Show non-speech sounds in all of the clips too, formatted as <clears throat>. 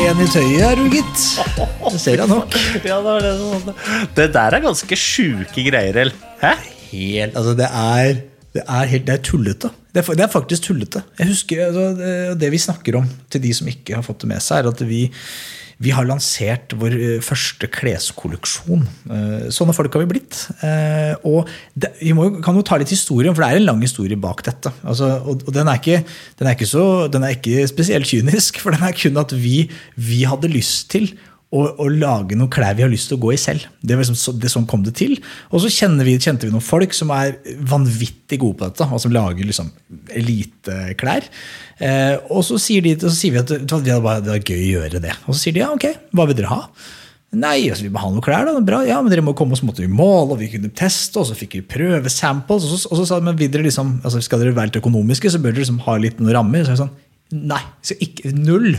Pen i tøyet er du, gitt. Det ser jeg nok. <laughs> Ja, det, var det, som det der er ganske sjuke greier, El. Hæ? Helt, altså det er, det er, helt, det er tullete. Det er, det er faktisk tullete. Jeg husker, altså, det, det vi snakker om til de som ikke har fått det med seg, er at vi, vi har lansert vår eh, første kleskolleksjon. Eh, Sånne folk har vi blitt. Eh, Og det, vi må, kan jo ta litt historie, for det er en lang historie bak dette. Altså, og og den, er ikke, den, er så, den er ikke spesielt kynisk, <laughs> for den er kun at vi, vi hadde lyst til å, og, lage noen klær vi har lyst til å gå i selv. Det var liksom, det Sånn kom det til. Og så vi, kjente vi noen folk som er vanvittig gode på dette, og som lager liksom eliteklær. Eh, og så sier, de, så sier vi at det, det er det var gøy å gjøre det. Og så sier de ja, ok, hva vil dere ha? Nei, altså, vi må ha noen klær, da. Bra. Ja, men dere må komme, og så måtte vi måle, og vi kunne teste, og så fikk vi prøve samples. Og så, og så sa de, men dere liksom, altså, skal dere være litt økonomiske, så bør dere liksom ha litt noen rammer. Så er jeg sånn, Nei, så ikke, null.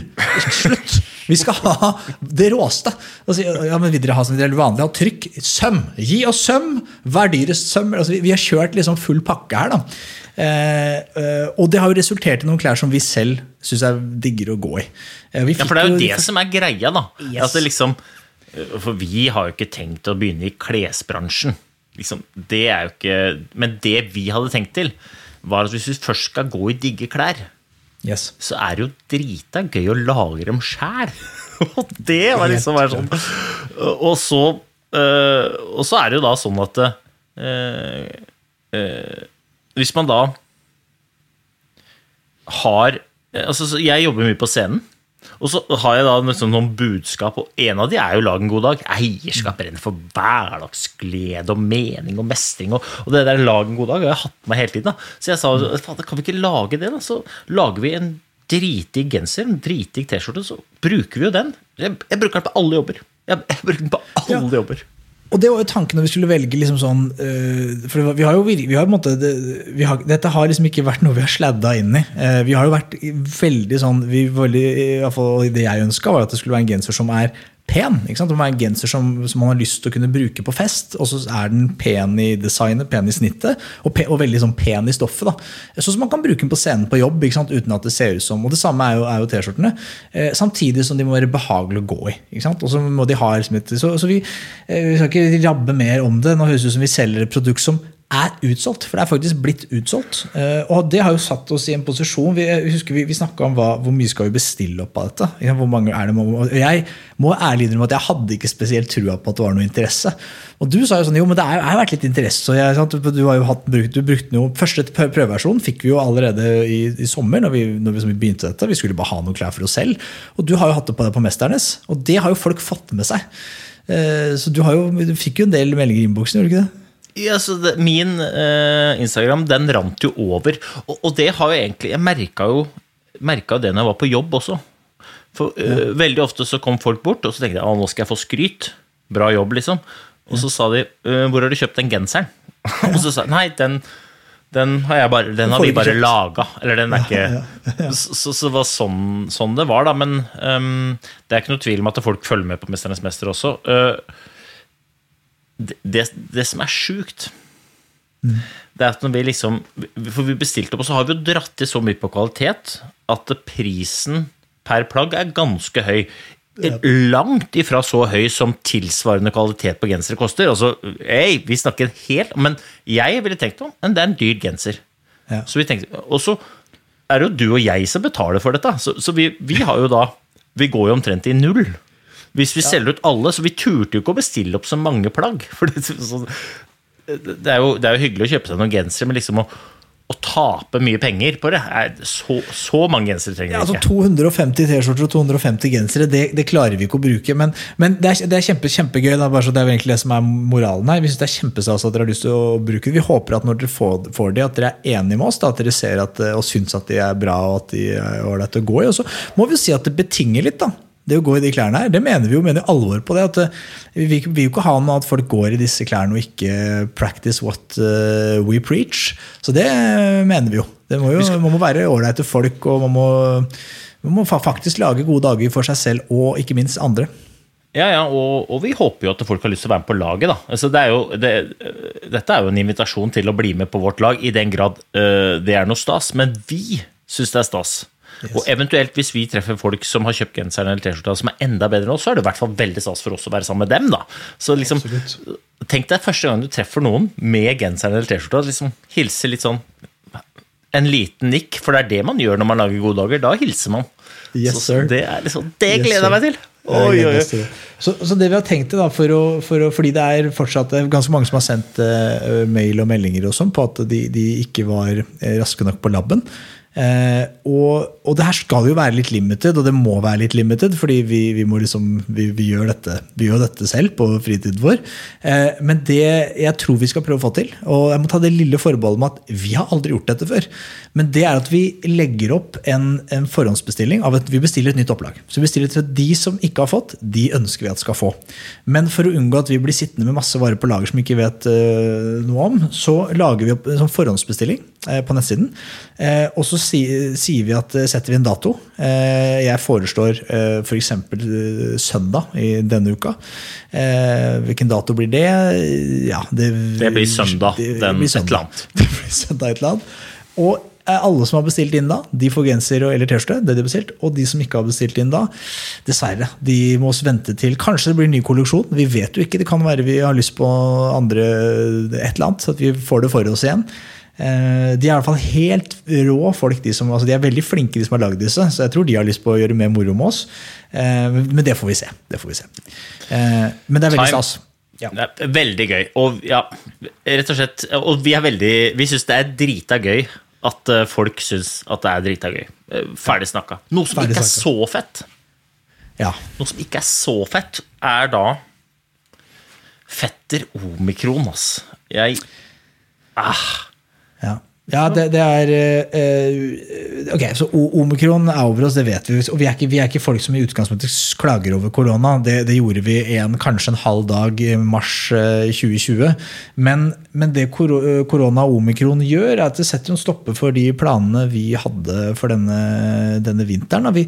Slutt. Vi skal ha det råeste. Altså, ja, men vil dere ha som dere vanlig? Ha trykk. Søm. Gi oss søm. Hva er dyrest søm? Altså, vi, vi har kjørt liksom full pakke her. da. Eh, eh, og det har jo resultert i noen klær som vi selv syns er diggere å gå i. Eh, vi Ja, for det er jo jo- det som er greia, da. Yes. Altså, liksom, for vi har jo ikke tenkt å begynne i klesbransjen. Liksom, det er jo ikke, men det vi hadde tenkt til, var at hvis vi først skal gå i digge klær, Yes. så er det jo drita gøy å lage dem sjæl. <laughs> Og det var liksom bare sånn. Og så, øh, og så er det jo da sånn at øh, Hvis man da har altså, Jeg jobber mye på scenen. Og så har jeg da liksom noen budskap, og en av de er jo 'Lag en god dag'. Eierskap renner for hverdagsglede og mening og mestring. Og, og det der 'Lag en god dag' har jeg hatt med hele tiden. Da. Så jeg sa faen, kan vi ikke lage det, da? Så lager vi en dritig genser, en dritig T-skjorte, så bruker vi jo den. Jeg, jeg bruker den på alle jobber. Jeg, jeg bruker den på alle Ja. jobber. Og det var jo tanken når vi skulle velge liksom sånn øh, For vi har jo vi har på en måte det, har, Dette har liksom ikke vært noe vi har sladda inn i. Eh, vi har jo vært veldig sånn vi veldig, i hvert fall Det jeg ønska, var at det skulle være en genser som er pen. ikke sant? Det må være en genser som, som man har lyst til å kunne bruke på fest, og så er den pen i designet, pen i snittet, og, pe, og veldig sånn pen i stoffet. da. Sånn som man kan bruke den på scenen på jobb ikke sant? uten at det ser ut som Og det samme er jo, jo T-skjortene. Eh, samtidig som de må være behagelige å gå i. ikke sant? Og så må de ha liksom så, så vi, eh, vi skal ikke rabbe mer om det. Nå høres det ut som vi selger et produkt som er utsolgt, for det er faktisk blitt utsolgt. Eh, og det har jo satt oss i en posisjon Vi, husker vi, vi snakka om hva, hvor mye skal vi bestille opp av dette. Hvor mange er det? Og Jeg må ærlig innrømme at jeg hadde ikke spesielt trua på at det var noe interesse. Og du sa jo sånn jo, men det jo vært litt interesse. Jeg? Du har jo hatt, brukt, du brukte noe, Første prøveversjon fikk vi jo allerede i, i sommer, når vi, når vi, begynte dette. Vi skulle bare ha noen klær for oss selv. Og du har jo hatt det på, på Mesternes, og det har jo folk fått med seg. Eh, Så du, har jo, du fikk jo en del meldinger i innboksen, gjorde du ikke det? Ja, så det, Min eh, Instagram den rant jo over. Og, og det har jo egentlig Jeg merka jo, merket jo det når jeg var på jobb også. For eh, Veldig ofte så kom folk bort, og så tenkte jeg at nå skal jeg få skryt. Bra jobb, liksom. Og så sa de uh, 'Hvor har du kjøpt den genseren?' <laughs> og så sa jeg nei, den, den har, jeg bare, den har vi bare laga. Eller den er ikke Så, så, så det var sånn, sånn det var, da. Men um, det er ikke noe tvil om at folk følger med på 'Mesternes mester' også. Eh, det, det, som er sjukt, det er at når vi liksom For vi bestilte opp, og så har vi jo dratt til så mye på kvalitet at prisen per plagg er ganske høy. Langt ifra så høy som tilsvarende kvalitet på gensere koster. Altså, hey, vi snakker helt Men jeg ville tenkt om, men det er en dyr genser. Ja. Så vi tenkte, Og så er det jo du og jeg som betaler for dette. Så, så vi, vi har jo da Vi går jo omtrent i null. Hvis vi selger ut alle, så vi turte jo ikke å bestille opp så mange plagg. <laughs> For det, så, det, er jo, det er jo hyggelig å kjøpe seg noen gensere, men liksom å, å tape mye penger på det Så, så mange gensere trenger Ja, vi altså ikke. 250 T-skjorter og 250 gensere, det, det klarer vi ikke å bruke. Men, men det, er, det er kjempe, kjempegøy. Da, bare så det er egentlig det som er moralen her. Vi synes det er kjempestas at dere har lyst til å bruke det. Vi håper at når dere får, får det, at dere er enige med oss. Da, at dere ser at, og syns at de er bra og at de er ålreite å gå i. Og så må vi jo si at det betinger litt, da. Det å gå i de klærne her, det mener vi jo mener alvor på det. at eh, Vi vil jo ikke ha noe at folk går i disse klærne og ikke practice what eh, we preach. Så det mener vi jo. Det må jo man må være ålreite folk, og man må, man må faktisk lage gode dager for seg selv og ikke minst andre. Ja, ja, og, og vi håper jo at folk har lyst til å være med på laget. da. Altså, det er jo, det, dette er jo en invitasjon til å bli med på vårt lag, i den grad uh, det er noe stas. Men vi syns det er stas. Og eventuelt hvis vi treffer folk som har kjøpt genseren eller T-skjorta som er enda bedre enn oss, så er det i hvert fall veldig stas for oss å være sammen med dem. da. Så liksom, Tenk deg første gang du treffer noen med genseren eller T-skjorta, liksom hilse litt sånn en liten nikk, for det er det man gjør når man lager gode dager. Da hilser man. Yes, så, sir. Det, er liksom, det gleder jeg jeg meg til. Oi, oi, oi. Så, så det vi har tenkt til, da, for å, for å, fordi det er fortsatt eh, ganske mange som har sendt uh, mail og meldinger og sånn på at de, de ikke var eh, raske nok på labben. Eh, og, og det her skal jo være litt limited, og det må være litt limited, fordi vi, vi, liksom, vi, vi, gjør dette, gjør dette selv på fritiden vår. Eh, men det jeg tror vi skal prøve å få til, og jeg må ta det lille forbeholdet med at vi har aldri gjort dette før, men det er at vi legger opp en, en forhåndsbestilling av at vi bestiller et nytt opplag. Så vi bestiller til at de som ikke har fått, de ønsker vi at skal få. Men for å unngå at vi blir sittende med masse varer på lager som vi ikke vet eh, noe om, så lager vi opp en sånn forhåndsbestilling på nettsiden. Eh, og så si, sier vi at eh, setter vi en dato. Eh, jeg foreslår f.eks. For søndag i denne uka. Eh, hvilken dato blir det? Ja, det, Det blir søndag, det den blir et eller annet. <laughs> Det blir søndag et eller annet. Og eh, alle som har bestilt inn da, de får genser og- eller T-skjorte. det de har bestilt, Og de som ikke har bestilt inn da, dessverre, de må vente til Kanskje det blir en ny kolleksjon. Vi vet jo ikke. Det kan være vi har lyst på andre et eller annet, så at vi får det for oss igjen. Eh, De er i hvert fall helt rå folk. De, som, altså de er veldig flinke, de som har lagd disse. Så jeg tror de har lyst på å gjøre mer moro med oss. Eh, Men det får vi se. Det får vi se. Eh, Men det er veldig stas. Ja. Det er veldig gøy. Og ja, rett og slett Og vi er veldig Vi syns det er drita gøy at folk syns at det er drita gøy. Ferdig snakka. Noe som Ferdig ikke er snakka. så fett, ja. Noe som ikke er så fett, er da fetter omikron, ass. Jeg ah, Ja, ja det, det er eh, Ok, så omikron er over oss, det vet vi. Og vi er ikke, vi er ikke folk som i utgangspunktet klager over korona. Det, det gjorde vi en, kanskje en halv dag i mars eh, 2020. Men, men det eh, korona og omikron gjør, er at det setter en stopper for de planene vi hadde for denne, denne vinteren. Vi,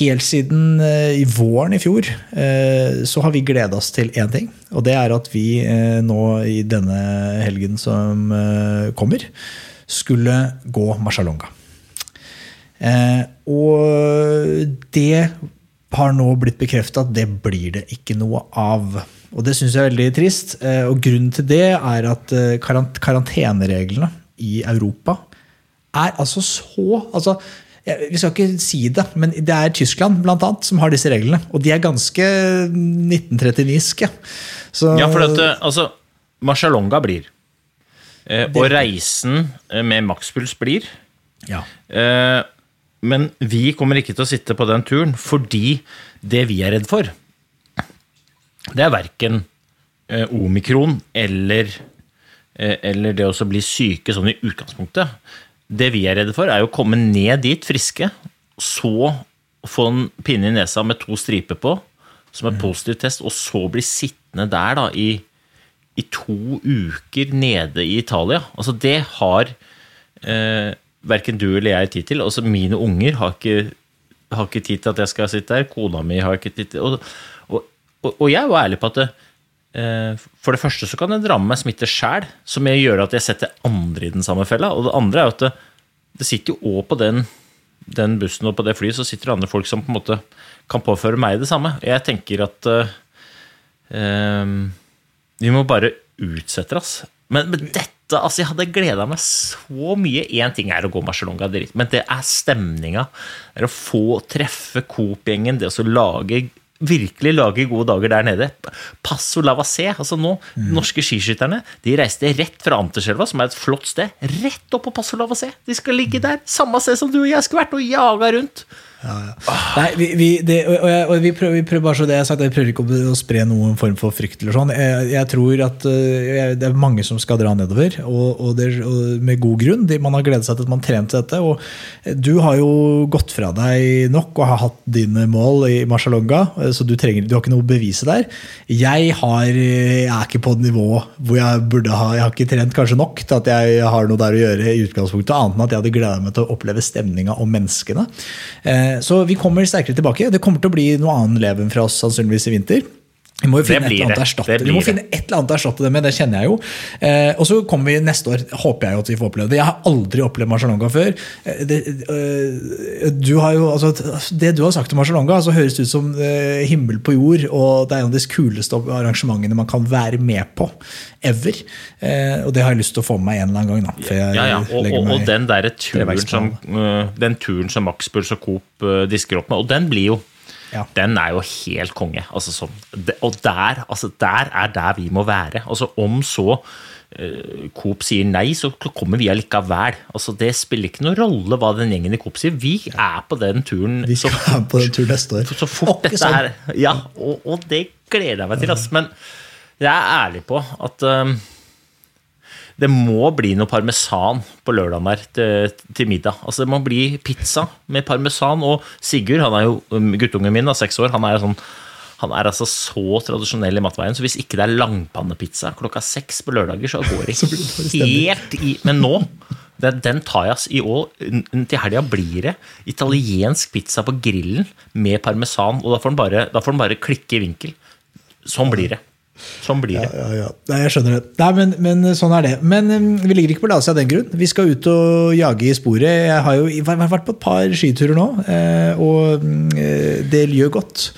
helt siden eh, i våren i fjor eh, så har vi gleda oss til én ting. Og det er at vi eh, nå i denne helgen som eh, kommer, skulle gå Marcialonga. Eh, og det har nå blitt bekrefta at det blir det ikke noe av. Og det syns jeg er veldig trist. Eh, og grunnen til det er at eh, karant karantenereglene i Europa er altså så altså, vi skal ikke si det, men det er Tyskland blant annet, som har disse reglene. Og de er ganske 1939-ske. Så- Ja, for at, eh, altså Marcialonga blir. Eh, og reisen eh, med makspuls blir. ja. Eh, men vi kommer ikke til å sitte på den turen fordi det vi er redd for, det er verken omikron eller, eller det å bli syke sånn i utgangspunktet. Det vi er redde for, er å komme ned dit friske, så få en pinne i nesa med to striper på, som er positiv test, og så bli sittende der da i, i to uker nede i Italia. Altså det har eh, verken du eller jeg tid til. Altså mine unger har ikke, har ikke tid til at jeg skal sitte der. Kona mi har ikke tid til og, og, og, jeg er jo ærlig på at det, eh, For det første så kan jeg ramme meg smitte sjæl, som jeg gjør at jeg setter andre i den samme fella. Og det andre er jo at det, det sitter jo òg på den, den bussen og på det flyet så sitter det andre folk som på en måte kan påføre meg det samme. Jeg tenker at eh, eh, vi må bare utsette oss. Men, men dette altså Jeg hadde gleda meg så mye. Én ting er å gå Marcialonga, men det er stemninga. Det er å få treffe Coop-gjengen, det å lage virkelig lage gode dager der nede. Passo Lavassé. altså nå, norske skiskytterne, de reiste rett fra Anterselva, som er et flott sted, rett opp på Passo Lavassé. De skal ligge der, samme sted som du og jeg skulle vært, og jaga rundt. Vi, det, prøver, bare så det jeg har sagt, jeg prøver ikke å, spre noen form for frykt. eller sånn. Jeg, jeg tror at øh, jeg, det er mange som skal dra nedover, og, og, det, og med god grunn. De, man har gledet seg til at man trente dette. og Du har jo gått fra deg nok og har hatt dine mål i Marcialonga, så du, trenger, du har ikke noe å der. Jeg, har, er ikke på et nivå hvor jeg burde ha Jeg har ikke trent kanskje nok til at jeg har noe der å gjøre, i utgangspunktet, annet enn at jeg hadde gleda meg til å oppleve stemninga og menneskene. Eh, så vi kommer sterkere tilbake. Det kommer til å bli noe annet leven fra oss sannsynligvis i vinter. Vi må jo finne et eller annet erstatte Det Vi må finne et eller annet erstatte det med, det kjenner jeg jo. Eh, og så kommer vi neste år, håper jeg jo at vi får oppleve det. Jeg har aldri opplevd Marcialonga før. Eh, det, eh, du har jo, altså, det du har sagt om Marcialonga, altså, høres ut som eh, himmel på jord, og det er en av de kuleste arrangementene man kan være med på. Ever. Eh, og det har jeg lyst til å få med meg en eller annen gang. Da, Ja, ja. Og, og, og den der turen som, øh, den turen som Max Puls og Coop øh, disker opp med, og den blir jo Ja. Den er jo helt konge. Altså, så, og der, altså, der er der vi må være. Altså, om så uh, Coop sier nei, så kommer vi allikevel. Altså, det spiller ikke noen rolle hva den gjengen i Coop sier. Vi er på den turen Vi så være på den turen neste år. så fort dette sånn. er Ja, og, og det gleder jeg meg til. Altså. Men jeg er ærlig på at um, det må bli noe parmesan på lørdagen der til, til middag. Altså Det må bli pizza med parmesan. Og Sigurd, han er jo um, guttungen min, da, seks år, han er sånn han er altså så tradisjonell i matveien, så hvis ikke det er langpannepizza klokka seks på lørdager, så går det <laughs> helt i Men nå, den, tar jeg ass. I år, til helga blir det italiensk pizza på grillen med parmesan, og da får den bare, får den bare klikke i vinkel. Sånn blir det. Sånn blir det. Ja, ja. Nei, jeg skjønner det. Nei, men, men sånn er det. Men um, vi ligger ikke på lavsida av den grunn. Vi skal ut og jage i sporet. Jeg har jo vært på et par skiturer nå, eh, og eh, det gjør godt.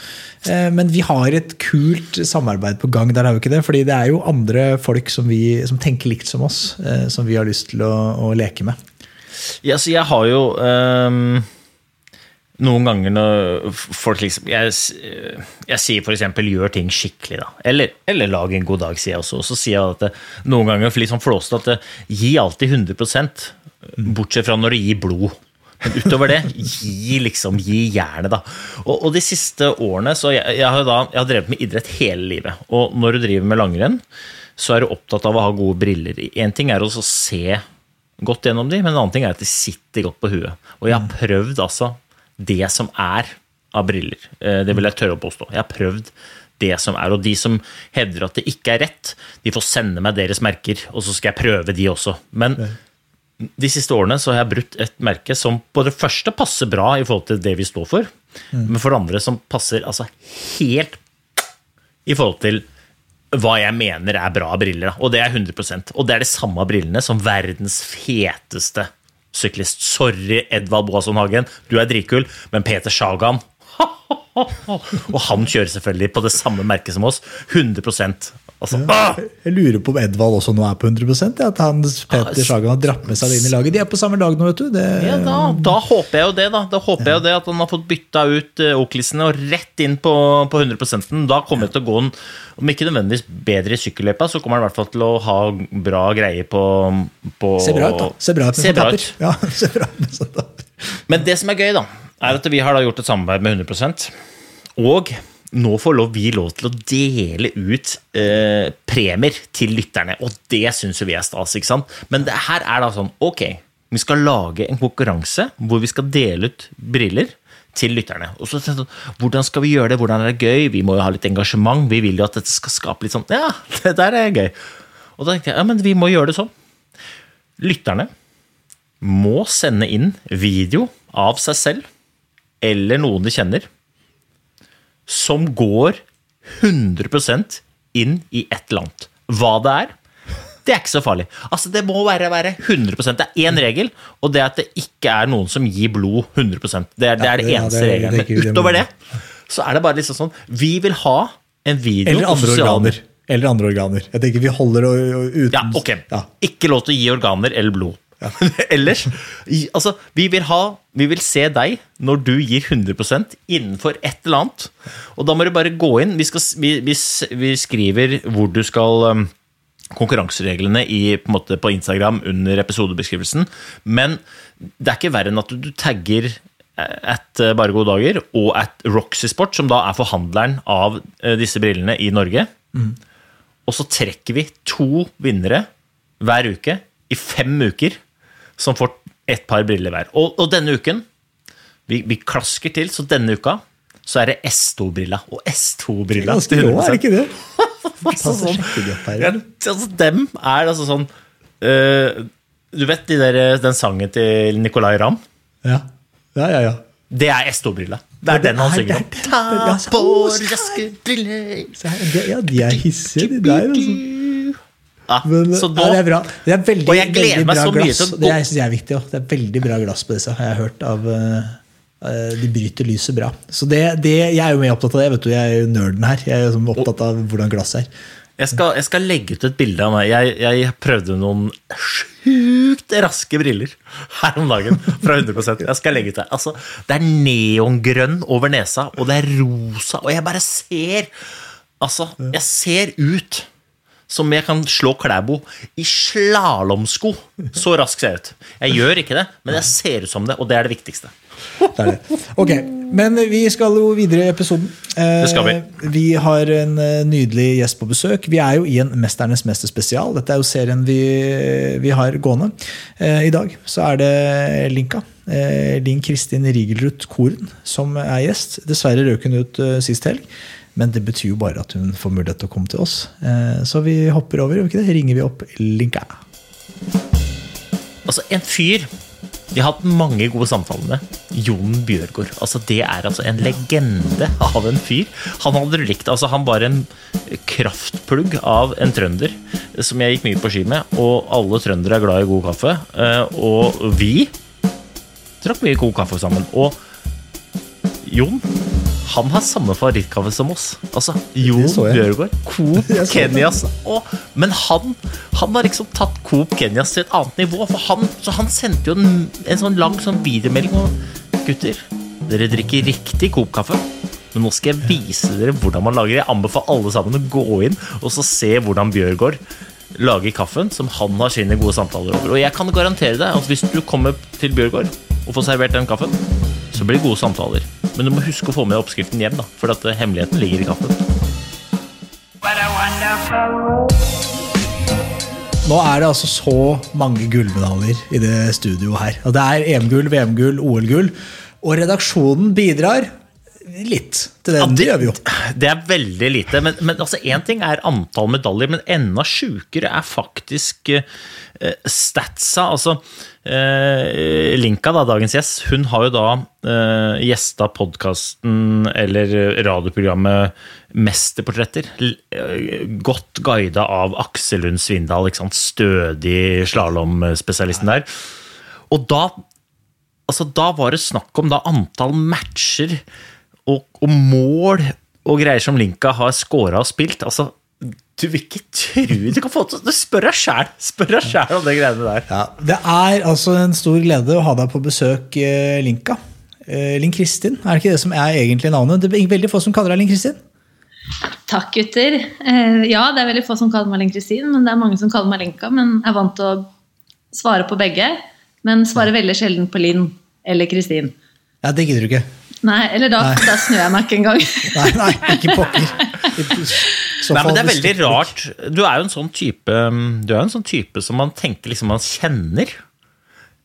Eh, Men vi har et kult samarbeid på gang. der har vi ikke det, fordi det er jo andre folk som, vi, som tenker likt som oss, eh, som vi har lyst til å, å leke med. Ja, så jeg har jo ehm, noen ganger når folk liksom Jeg, jeg sier f.eks. gjør ting skikkelig, da. Eller, eller lag en god dag, sier jeg også. Og så sier jeg at det, noen ganger litt sånn flåsete at det, gi alltid 100% bortsett fra når du gir blod. Men utover det, gi liksom, gi jernet, da. Og, og de siste årene så jeg, jeg, har da, jeg har drevet med idrett hele livet. Og når du driver med langrenn, så er du opptatt av å ha gode briller. Én ting er å se godt gjennom de, men en annen ting er at de sitter godt på huet. Og jeg har prøvd altså det som er av briller. Eh, Det vil jeg tørre å påstå. Jeg har prøvd det som er, og de som hevder at det ikke er rett, de får sende meg deres merker, og så skal jeg prøve de også. Men de siste årene så har jeg brutt et merke som på det første passer bra i forhold til det vi står for, men for det andre som passer altså helt i forhold til hva jeg mener er bra briller. Og det er 100% Og det er de samme brillene som verdens feteste syklist. Sorry, Edvald Boasson Hagen, du er dritkul, men Peter Sagan <laughs> Og han kjører selvfølgelig på det samme merket som oss. 100 Altså, ah! Jeg lurer på om Edvald også nå er på 100 ja, At han, Peter Sagan har dratt med seg det inn i laget. De er på samme lag nå, vet du. Det, Ja, da, da håper jeg jo det, da. Da håper jeg jo det At han har fått bytta ut Oaklisene og rett inn på, på 100% Da kommer det til å gå en Om ikke nødvendigvis bedre i sykkelløypa, så kommer han i hvert fall til å ha bra greie på, på Ser bra ut, da. Ser bra ut med bra ut. Ja, <laughs> ser bra ut med. Men det som er gøy, da, er at vi har gjort et samarbeid med 100% Og nå får lov, vi lov til å dele ut eh, premier til lytterne, og det syns jo vi er stas. ikke sant? Men det her er da sånn Ok, vi skal lage en konkurranse hvor vi skal dele ut briller til lytterne. Og så sånn, Hvordan skal vi gjøre det? Hvordan er det gøy? Vi må jo ha litt engasjement. Vi vil jo at dette skal skape litt sånn Ja, <laughs> det der er gøy. Og da tenkte jeg ja, men vi må gjøre det sånn. Lytterne må sende inn video av seg selv eller noen de kjenner, som går 100% inn i et eller annet. Hva det er, det er ikke så farlig. Altså, Det må være, være 100 Det er én regel, og det er at det ikke er noen som gir blod 100 Det er det, er det eneste ja, regelen. Men utover det så er det bare liksom sånn Vi vil ha en video Eller andre organer. Eller andre organer. Jeg tenker vi holder og, og uten Ja, ok. Ja. Ikke lov til å gi organer eller blod. <laughs> Ellers i- Altså, vi vil ha Vi vil se deg når du gir 100 innenfor et eller annet. Og da må du bare gå inn. Vi, skal, vi, vi, vi skriver hvor du skal um, Konkurransereglene i, på, måte, på Instagram under episodebeskrivelsen. Men det er ikke verre enn at du, du tagger at eh, Bare gode dager og at Roxy Sport, som da er forhandleren av eh, disse brillene i Norge. Og så trekker vi to vinnere hver uke i fem uker, som får ett par briller hver. Og, og denne uken vi, vi klasker til, så denne uka så er det S2-brilla. Og S2-brilla Ganske rå, er det ikke det? <laughs> Altså, sånn, ja, altså, dem er altså sånn uh, Du vet de der, den sangen til Nicolay Ramm? Ja, ja, ja. ja. Det er S2-brilla. Det er ja, den han er- synger om. så- på raske briller ja, de er hissige, de der. Altså. Ja, Men, Så nå det er bra. Det er veldig, Og jeg gleder meg så mye glass. til å Det gå- er, synes jeg er viktig også. Det er veldig bra glass på disse, har jeg hørt. av eh, eh, De bryter lyset bra. Så det, det, Jeg er jo mer opptatt av det. vet du, Jeg er jo nerden her. Jeg er opptatt av hvordan glass er. Jeg skal, jeg skal legge ut et bilde av meg. Jeg, jeg prøvde noen sjukt raske briller her om dagen. Fra 100 Jeg skal legge ut det. Altså, det er neongrønn over nesa, og det er rosa, og jeg bare ser Altså, jeg ser ut som jeg kan slå Klæbo i slalåmsko. Så rask ser jeg ut. Jeg gjør ikke det, men jeg ser ut som det, og det er det viktigste. Det er det. Ok, Men vi skal jo videre i episoden. Eh, Det skal vi. Vi har en eh, nydelig gjest på besøk. Vi er jo i en Mesternes mester spesial. Dette er jo serien vi, vi har gående. Eh, I dag så er det Linka. Eh, Linn Kristin Rigelrut Koren som er gjest. Dessverre røk hun ut eh, sist helg. Men det betyr jo bare at hun får mulighet til å komme til oss. Eh, Så vi hopper over. gjør vi ikke det? Ringer vi opp Linka. Altså, en fyr vi har hatt mange gode samtaler med. Jon Bjørgaard. Altså, det er altså en legende av en fyr. Han hadde likt. Altså, han var en kraftplugg av en trønder som jeg gikk mye på ski med. Og alle trøndere er glad i god kaffe. eh, Og vi drakk mye god kaffe sammen. Og Jon han har samme favorittkaffe som oss. Altså, Jon. Bjørgaard. Coop. <laughs> Kenyas. Og, men han, han har liksom tatt Coop Kenyas til et annet nivå. For han, så han sendte jo en, en sånn lang sånn videomelding og Gutter, dere drikker riktig Coop-kaffe. Men nå skal jeg vise dere hvordan man lager. Jeg anbefaler alle sammen å gå inn og så se hvordan Bjørgaard lager kaffen som han har sine gode samtaler over. Og jeg kan garantere deg at hvis du kommer til Bjørgaard og får servert den kaffen, så blir det gode samtaler. Men du må huske å få med oppskriften hjem, da, for at eh, hemmeligheten ligger i kaffen. Nå er det altså så mange gullmedaljer i det studioet her. Og det er EM-gull, VM-gull, OL-gull. Og redaksjonen bidrar litt til det. Ja, det gjør vi jo. Det er veldig lite. Men, men altså, én ting er antall medaljer, men enda sjukere er faktisk uh, statsa. Altså, uh, Linka, da, dagens gjest, hun har jo da uh, gjesta podkasten eller radioprogrammet Mesterportretter. Eh, Godt guida av Aksel Lund Svindal, ikke sant? stødig slalåmspesialisten der. Og da altså da var det snakk om da antall matcher og, og mål og greier som Linka har scora og spilt. Altså, du vil ikke tro Du kan få til Du spør deg sjæl Spør deg sjæl om de greiene der. Ja, det er altså en stor glede å ha deg på besøk, eh, Linka. Eh, Linn Kristin, er det ikke det som er egentlig navnet? Det er veldig få som kaller deg Linn Kristin. Takk, gutter. Eh, ja, det er veldig få som kaller meg Linn-Kristin, men det er mange som kaller meg Linka. Men jeg er vant til å svare på begge, men svarer veldig sjelden på Linn eller Kristin. Ja, Det gidder du ikke. Nei, eller da, Nei. da snur jeg meg ikke engang. <laughs> Nei, nei, ikke pokker. <laughs> Nei, men Det er veldig rart. Du er jo en sånn type Du er en sånn type som man tenker liksom man kjenner.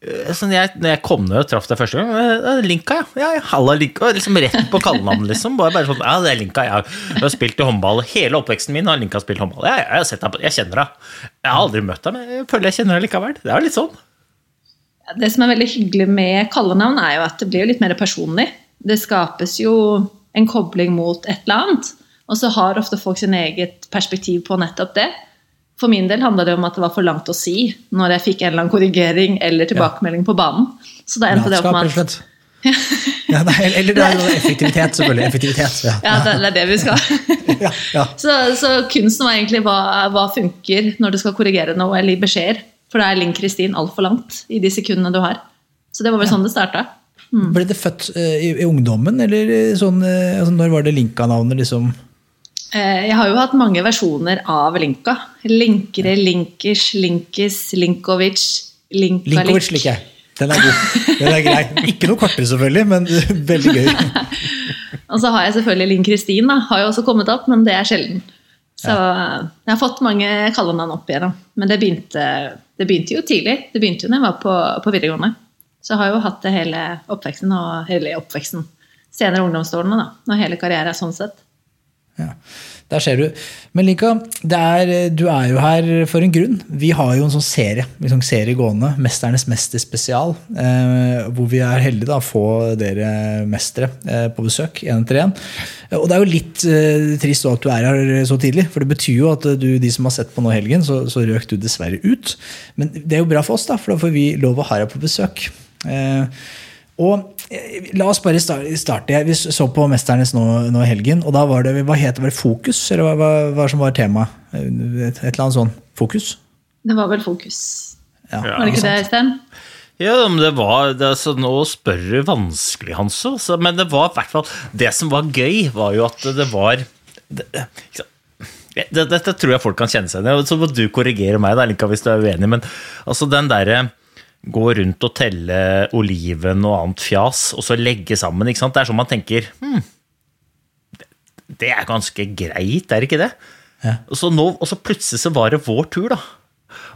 Eh, Sånn jeg, når jeg kom ned og traff deg første gang eh, Linka, ja. ja, ja halla, Linka. Liksom Rett på kallenavn, liksom. Bare, bare sånn, ja, det er Linka. Jeg har, jeg har spilt i håndball hele oppveksten min. har Linka spilt håndball. Jeg, jeg, har sett deg på, jeg kjenner deg. Jeg har aldri møtt deg, men jeg føler jeg kjenner deg likevel. Det er jo litt sånn. Det som er veldig hyggelig med kallenavn, er jo at det blir jo litt mer personlig. Det skapes jo en kobling mot et eller annet. Og så har ofte folk sin eget perspektiv på nettopp det. For min del handla det om at det var for langt å si når jeg fikk en eller annen korrigering eller tilbakemelding på banen. Så da endte det opp med at. <laughs> Ja, nei, eller det er jo effektivitet, selvfølgelig. Effektivitet. Ja. Ja, det det er det vi skal. <laughs> Ja, ja. Så, så kunsten var egentlig hva, hva funker når du skal korrigere noe eller gi beskjeder. For da er Linn Kristin altfor langt i de sekundene du har. Så det var vel sånn det starta. Ble det født eh, i, i ungdommen, eller eh, sånn, eh, altså, når var det Linka-navnet? liksom? Jeg har jo hatt mange versjoner av Linka. Linkere, Linkers, Linkis, Linkovic, Linka Linkovic liker jeg. Den er god. Den er grei. <laughs> Ikke noe kortere, selvfølgelig, men <laughs> veldig gøy. <laughs> Og så har jeg selvfølgelig Linn Kristin. Har jo også kommet opp, men det er sjelden. Så jeg har fått mange kallenavn opp igjennom. Men det begynte, det begynte jo tidlig. Det begynte jo da jeg var på, på videregående. Så jeg har jo hatt det hele oppveksten og hele oppveksten. Senere ungdomsårene, da. Og hele karrieren er sånn sett. Ja, der ser du. Men Linka, er, du er jo her for en grunn. Vi har jo en sånn serie liksom serie gående, 'Mesternes mester spesial', eh, hvor vi er heldige da, å få dere mestere eh, på besøk én etter én. Og det er jo litt eh, trist at du er her så tidlig, for det betyr jo at du, de som har sett på nå helgen, så, så røk du dessverre ut. Men det er jo bra for oss, da, for da får vi lov å ha deg på besøk. Eh, og eh, La oss bare sta- starte. Vi så på Mesternes nå, nå i helgen, og da var det hva het det, var det Fokus? Eller hva, hva, hva som var temaet? Et, et eller annet sånn Fokus? Det var vel fokus. Ja, Var det ikke det, Øystein? Ja, men det var det, altså, Nå spør du vanskelig, Hanso. Så, men det var i hvert fall Det som var gøy, var jo at det var det, ikke det, Dette tror jeg folk kan kjenne seg igjen i. Så må du korrigere meg, da, Linka, hvis du er uenig. Men altså den derre gå rundt og telle oliven og annet fjas, og så legge sammen. ikke sant? Det er sånn man tenker hm, det- Det er ganske greit, er det ikke det? Ja. Og, så nå, og så plutselig så var det vår tur, da.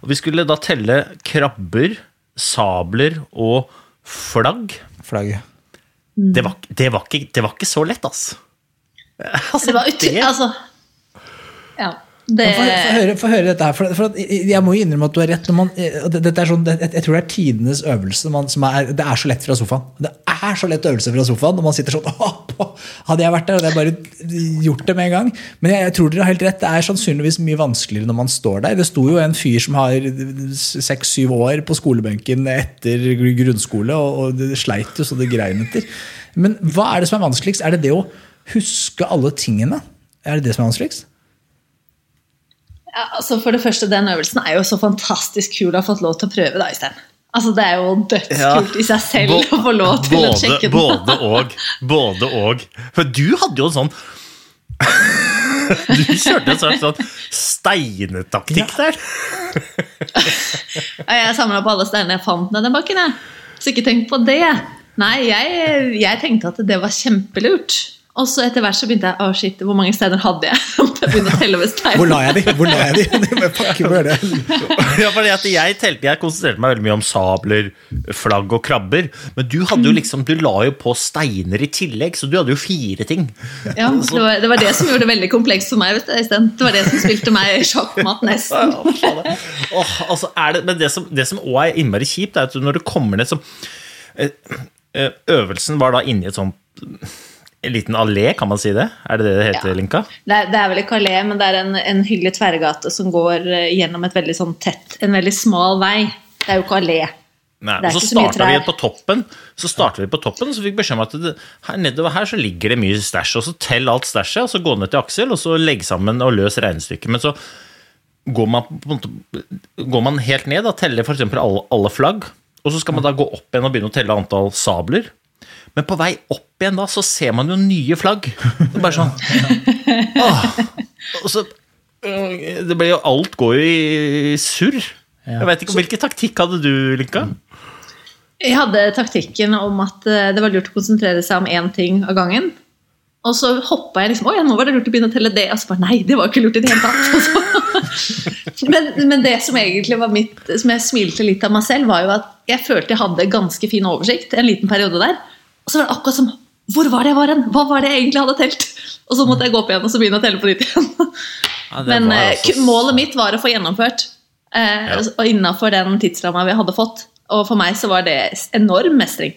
Og vi skulle da telle krabber, sabler og flagg. Flagget. Det var, det var, ikke, det var ikke så lett, altså. altså Det var ut... <laughs> det- Altså Ja. Det Få høre, dette her. For, for jeg må jo innrømme at du har rett. Når man, det, dette er sånn, det, jeg tror det er tidenes øvelse. Man, som er, det er så lett fra sofaen. Det er så lett øvelse fra sofaen når man sitter sånn <laughs> Hadde jeg vært der, hadde jeg bare gjort det med en gang. Men jeg, jeg tror dere har helt rett. Det er sannsynligvis mye vanskeligere når man står der. Det sto jo en fyr som har seks-syv år på skolebenken etter grunnskole, og, og det sleit jo så det grein etter. Men hva er det som er vanskeligst? Er det det å huske alle tingene? Er det det som er vanskeligst? Ja, altså For det første, den øvelsen er jo så fantastisk kul å ha fått lov til å prøve, da, Øystein. Altså, Det er jo dødskult i seg selv Bo- <laughs> å få lov til både, å sjekke den. Både og. Både og. For du hadde jo en sånn <laughs> Du kjørte en slags sånn steinetaktikk der. Ja, Jeg samla på alle steinene jeg fant ned den bakken. Jeg. Så ikke tenk på det. Nei, jeg, jeg tenkte at det var kjempelurt. Og så etter hvert så begynte jeg å shit, hvor mange steiner hadde jeg? <laughs> Jeg begynte å telle over steiner. Hvor la jeg de? Hvor la jeg de? <laughs> Det det. Ja, fordi at jeg telte, jeg konsentrerte meg veldig mye om sabler, flagg og krabber. Men du hadde jo liksom, du la jo på steiner i tillegg, så du hadde jo fire ting. Ja, <laughs> det var, det var det som gjorde det veldig komplekst for meg. vet du. Det var det som spilte meg sjakkmatt nesten. oh, altså er det, men det som, det som også er innmari kjipt, er at når du kommer ned så eh, eh, Øvelsen var da inni et sånt en liten allé, kan man si det? Er det det det heter, Ja. Linka? Det er, det er vel ikke allé, men det er en, en hyggelig tverrgate som går eh, gjennom et veldig sånn tett, en veldig smal vei. Det er jo ikke allé. Nei, og så starta vi på toppen, så startet vi på toppen, så fikk beskjed om at det, her, nedover her så ligger det mye stæsj, og så tell alt stæsjet, og så gå ned til Aksel, og så legg sammen og løs regnestykket. Men så går man, går man helt ned, da, teller f.eks. Alle, alle flagg, og så skal man da gå opp igjen og begynne å telle antall sabler. Men på vei opp igjen da, så ser man jo nye flagg. Det er bare sånn <laughs> Åh. Og så øh, Det ble jo Alt går jo i surr. Jeg vet ikke, Hvilken taktikk hadde du, Linka? Jeg hadde taktikken om at eh, det var lurt å konsentrere seg om én ting av gangen. Og så hoppa jeg liksom Å ja, nå var det lurt å begynne å telle det. Og så bare Nei, det var ikke lurt i det hele tatt. <laughs> Men, men det som egentlig var mitt Som jeg smilte litt av meg selv, var jo at jeg følte jeg hadde ganske fin oversikt en liten periode der. Og så var det akkurat som Hvor var det jeg var hen? Hva var det jeg egentlig hadde telt? Og så måtte jeg gå opp igjen og så begynne å telle på nytt igjen. Ja, Men eh, altså- målet mitt var å få gjennomført. Eh, Ja. Og innafor den tidsramma vi hadde fått. Og for meg så var det enorm mestring.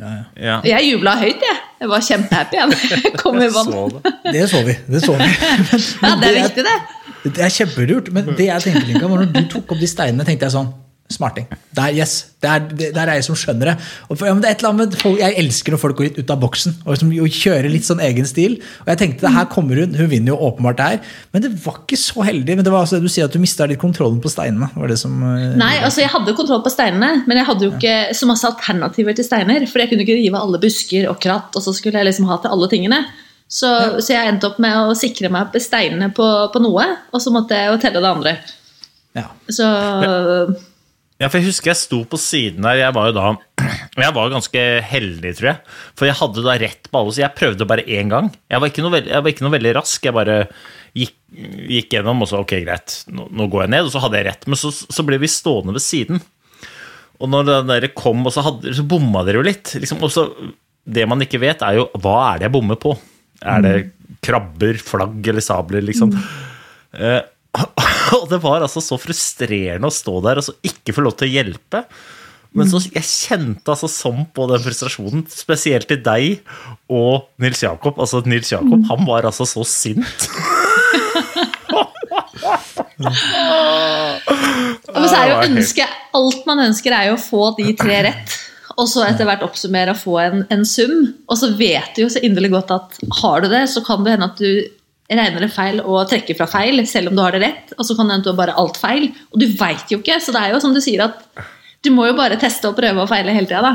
Ja. Jeg jubla høyt, jeg. Jeg var kjempehappy jeg, kom i vann. Det. Det så vi. det så vi. <laughs> Ja, det er viktig, det. Det er kjempelurt, men det jeg tenkte, Linka, var når du tok opp de steinene, tenkte jeg sånn Smarting. Der, yes, der, der er jeg som skjønner det. Og for, ja, men det er et eller annet med folk, Jeg elsker når folk går ut av boksen og, liksom, og kjører litt sånn egen stil. Og jeg tenkte, her kommer Hun hun vinner jo åpenbart her Men det var ikke så heldig. Men det var altså det du sier at du mista litt kontrollen på steinene. var det som... eh, Nei, altså Jeg hadde kontroll på steinene, men jeg hadde jo ikke så masse alternativer til steiner. For jeg kunne ikke rive alle busker og kratt, og så skulle jeg liksom ha til alle tingene. Så, så jeg endte opp med å sikre meg steinene på, på noe, og så måtte jeg jo telle det andre. Ja. Så Ja, for jeg husker jeg sto på siden der. Jeg var jo da Jeg var ganske heldig, tror jeg. For jeg hadde da rett på alle, så jeg prøvde bare én gang. Jeg var ikke noe, veld, jeg var ikke noe veldig rask. Jeg bare gikk, gikk gjennom og så ok, greit, nå, nå går jeg ned. Og så hadde jeg rett. Men så, så ble vi stående ved siden. Og når den der kom, og så, hadde, så bomma dere jo litt. Liksom, og så, det man ikke vet, er jo hva er det jeg bommer på? Er det krabber, flagg eller sabler, liksom? Eh, <laughs> og det var altså så frustrerende å stå der og så ikke få lov til å hjelpe. Men så jeg kjente altså sånn på den frustrasjonen, spesielt til deg og Nils Jakob. Altså Nils Jakob, han var altså så sint. Men så er jo ønske, alt man ønsker, er jo å få de tre rett. Og så etter hvert oppsummere og få en, en sum. Og så vet du jo så inderlig godt at har du det, så kan det hende at du regner det feil og trekker fra feil, selv om du har det rett. Og så kan det hende du har bare alt feil. Og du veit jo ikke, så det er jo som du sier at du må jo bare teste og prøve og feile hele tida, da.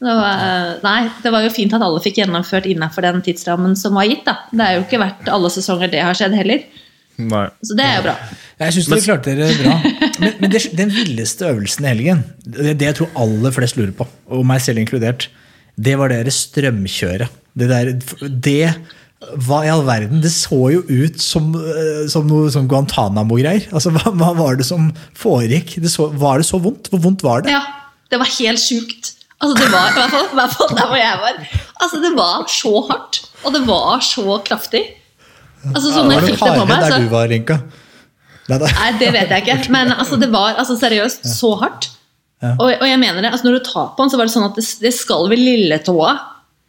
Det var, nei, det var jo fint at alle fikk gjennomført innenfor den tidsrammen som var gitt. da. Det er jo ikke vært alle sesonger det har skjedd heller. Nei. Så det er jo bra. Jeg syns dere klarte dere bra. Men, men det, den villeste øvelsen i helgen, det, det jeg tror aller flest lurer på, og meg selv inkludert, det var det strømkjøret. Det der, det hva i all verden? Det så jo ut som, eh, som noe som Guantánamo-greier. Altså, hva, hva var det som foregikk? Det så, var det så vondt? Hvor vondt var det? Ja, det var helt sjukt. Altså, det var, i hvert fall, hvert fall der hvor jeg var. Altså, det var så hardt, og det var så kraftig. Altså, sånn ja, var jeg det hardere meg, der du var, Rinka? Nei. Nei, det vet jeg ikke. Men altså, det var altså, seriøst så hardt. Og, og jeg mener det, altså, når du tar på den, så var det sånn at det, det skal ved lilletåa.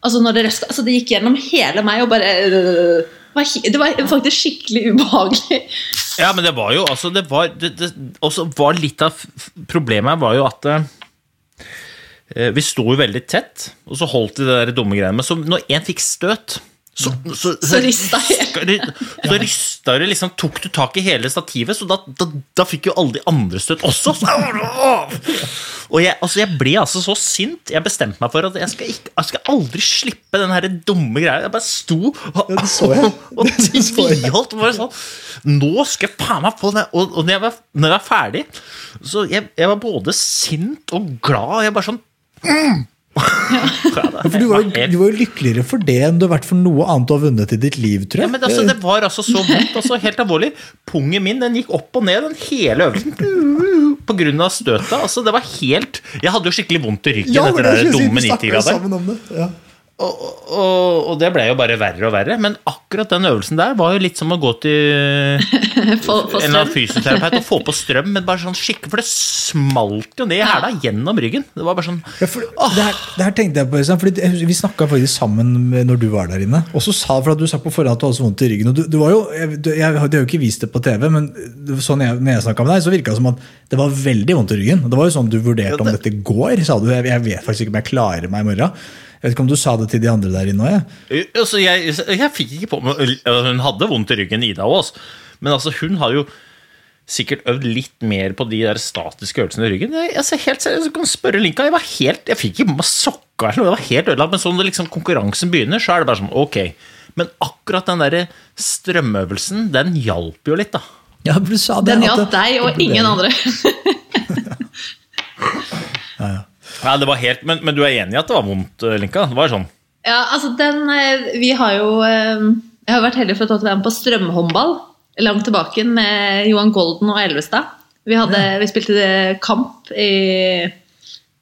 Altså, når det, røska- altså, det gikk gjennom hele meg og bare øh, var, Det var faktisk skikkelig ubehagelig. Ja, men det var jo altså det var, det, det, også var Litt av problemet var jo at eh, vi sto jo veldig tett, og så holdt de det der dumme greiene. Men så når én fikk støt, så, så, Så rista. Så rista det liksom Tok du tak i hele stativet, så da, da, da fikk jo alle de andre støt også. Så, og jeg, altså jeg ble altså så sint. Jeg bestemte meg for at jeg skal, ikke, jeg skal aldri slippe den her dumme greia. Jeg bare sto og, det så jeg. <laughs> og <laughs> jeg. tviholdt. og bare sånn, Nå skal jeg faen meg få det! Og, og når, jeg var, når jeg var ferdig, så jeg, jeg var både sint og glad. Jeg bare sånn mm. Ja, For du var, jo, du var jo lykkeligere for det enn du har vært for noe annet du har vunnet i ditt liv, tror Ja, men altså, Det var altså så vondt. Altså, helt alvorlig. Pungen min den gikk opp og ned den hele øvelsen på grunn av støtet. Altså, det var helt Jeg hadde jo skikkelig vondt i ryggen Ja, etter det det dumme 90-graderen. sammen om det. Ja. Og, og, og det ble jo bare verre og verre. Men akkurat den øvelsen der var jo litt som å gå til <laughs> For, for en fysioterapeut og få på strøm, men bare sånn skikkelig For det smalt jo ned i hæla gjennom ryggen. Det var bare sånn Ja, for, det, her, det her tenkte jeg på, fordi Vi snakka faktisk sammen med- når du var der inne. Og så sa for at Du sa på forhånd at du hadde så vondt i ryggen. og du, du var jo, jeg, jeg, jeg har jo ikke vist det på TV, men sånn jeg, når jeg snakka med deg, så virka det som at det var veldig vondt i ryggen. Det var jo sånn du vurderte om dette går. sa du. Jeg, jeg vet faktisk ikke om jeg klarer meg i morgen. Jeg vet ikke om du sa det til de andre der inne òg. Altså, jeg, jeg fikk ikke på meg Hun hadde vondt i ryggen, Ida også. Men altså, hun har jo sikkert øvd litt mer på de der statiske øvelsene i ryggen. Jeg, altså, helt seriøst, du kan spørre Linka. Jeg var helt, jeg fikk ikke på meg sokka eller noe. Jeg var helt ødelagt. Men sånn når liksom konkurransen begynner, så er det bare sånn ok. Men akkurat den der strømøvelsen, den hjalp jo litt, da. Ja, du sa det, Den at deg og ingen andre. <laughs> <laughs> ja, Ja, det var helt, men, men du er enig i at det var vondt, Linka? Det var sånn. Ja, altså den eh, Vi har jo eh, Jeg har vært heldig for å være med på strømhåndball langt tilbake med Johan Golden og Elvestad. Vi, hadde, vi spilte kamp i,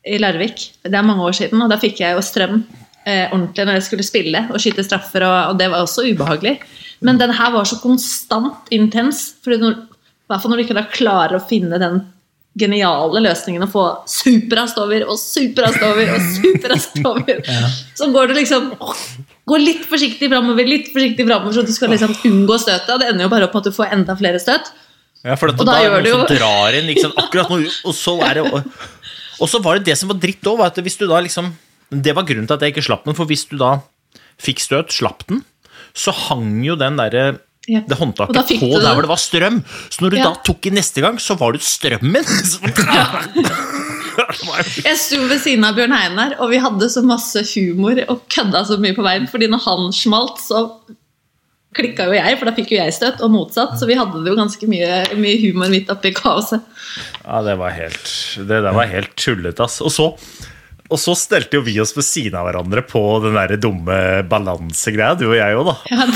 i Larvik. Det er mange år siden, og da fikk jeg jo strøm eh, ordentlig når jeg skulle spille og skyte straffer, og, og det var også ubehagelig. Men den her var så konstant intens, for når, i hvert fall når du ikke da klarer å finne den geniale løsningen å få superrast over og superrast over og superrast <laughs> over. Så går det liksom Gå litt forsiktig framover, litt forsiktig framover, så du skal liksom unngå støtet. Det ender jo bare opp med at du får enda flere støt. Ja, for dette, Og da, da gjør det jo drar inn liksom, akkurat nå, og så er det og, og så var det det som var dritt òg, at hvis du da liksom Det var grunnen til at jeg ikke slapp den, for hvis du da fikk støt, slapp den, så hang jo den derre Ja. det håndtaket på der hvor det var strøm. Så når du Ja. da tok i neste gang, så var det strømmen. <laughs> Jeg sto ved siden av Bjørn Einar, og vi hadde så masse humor og kødda så mye på veien. Fordi når han smalt, så klikka jo jeg, for da fikk jo jeg støt, og motsatt. Så vi hadde det jo ganske mye, mye humor midt oppi kaoset. Ja, det var helt Det der var helt tullete, ass. Og så, og så stelte jo vi oss ved siden av hverandre på den der dumme balansegreia, du og jeg òg, da. Ja,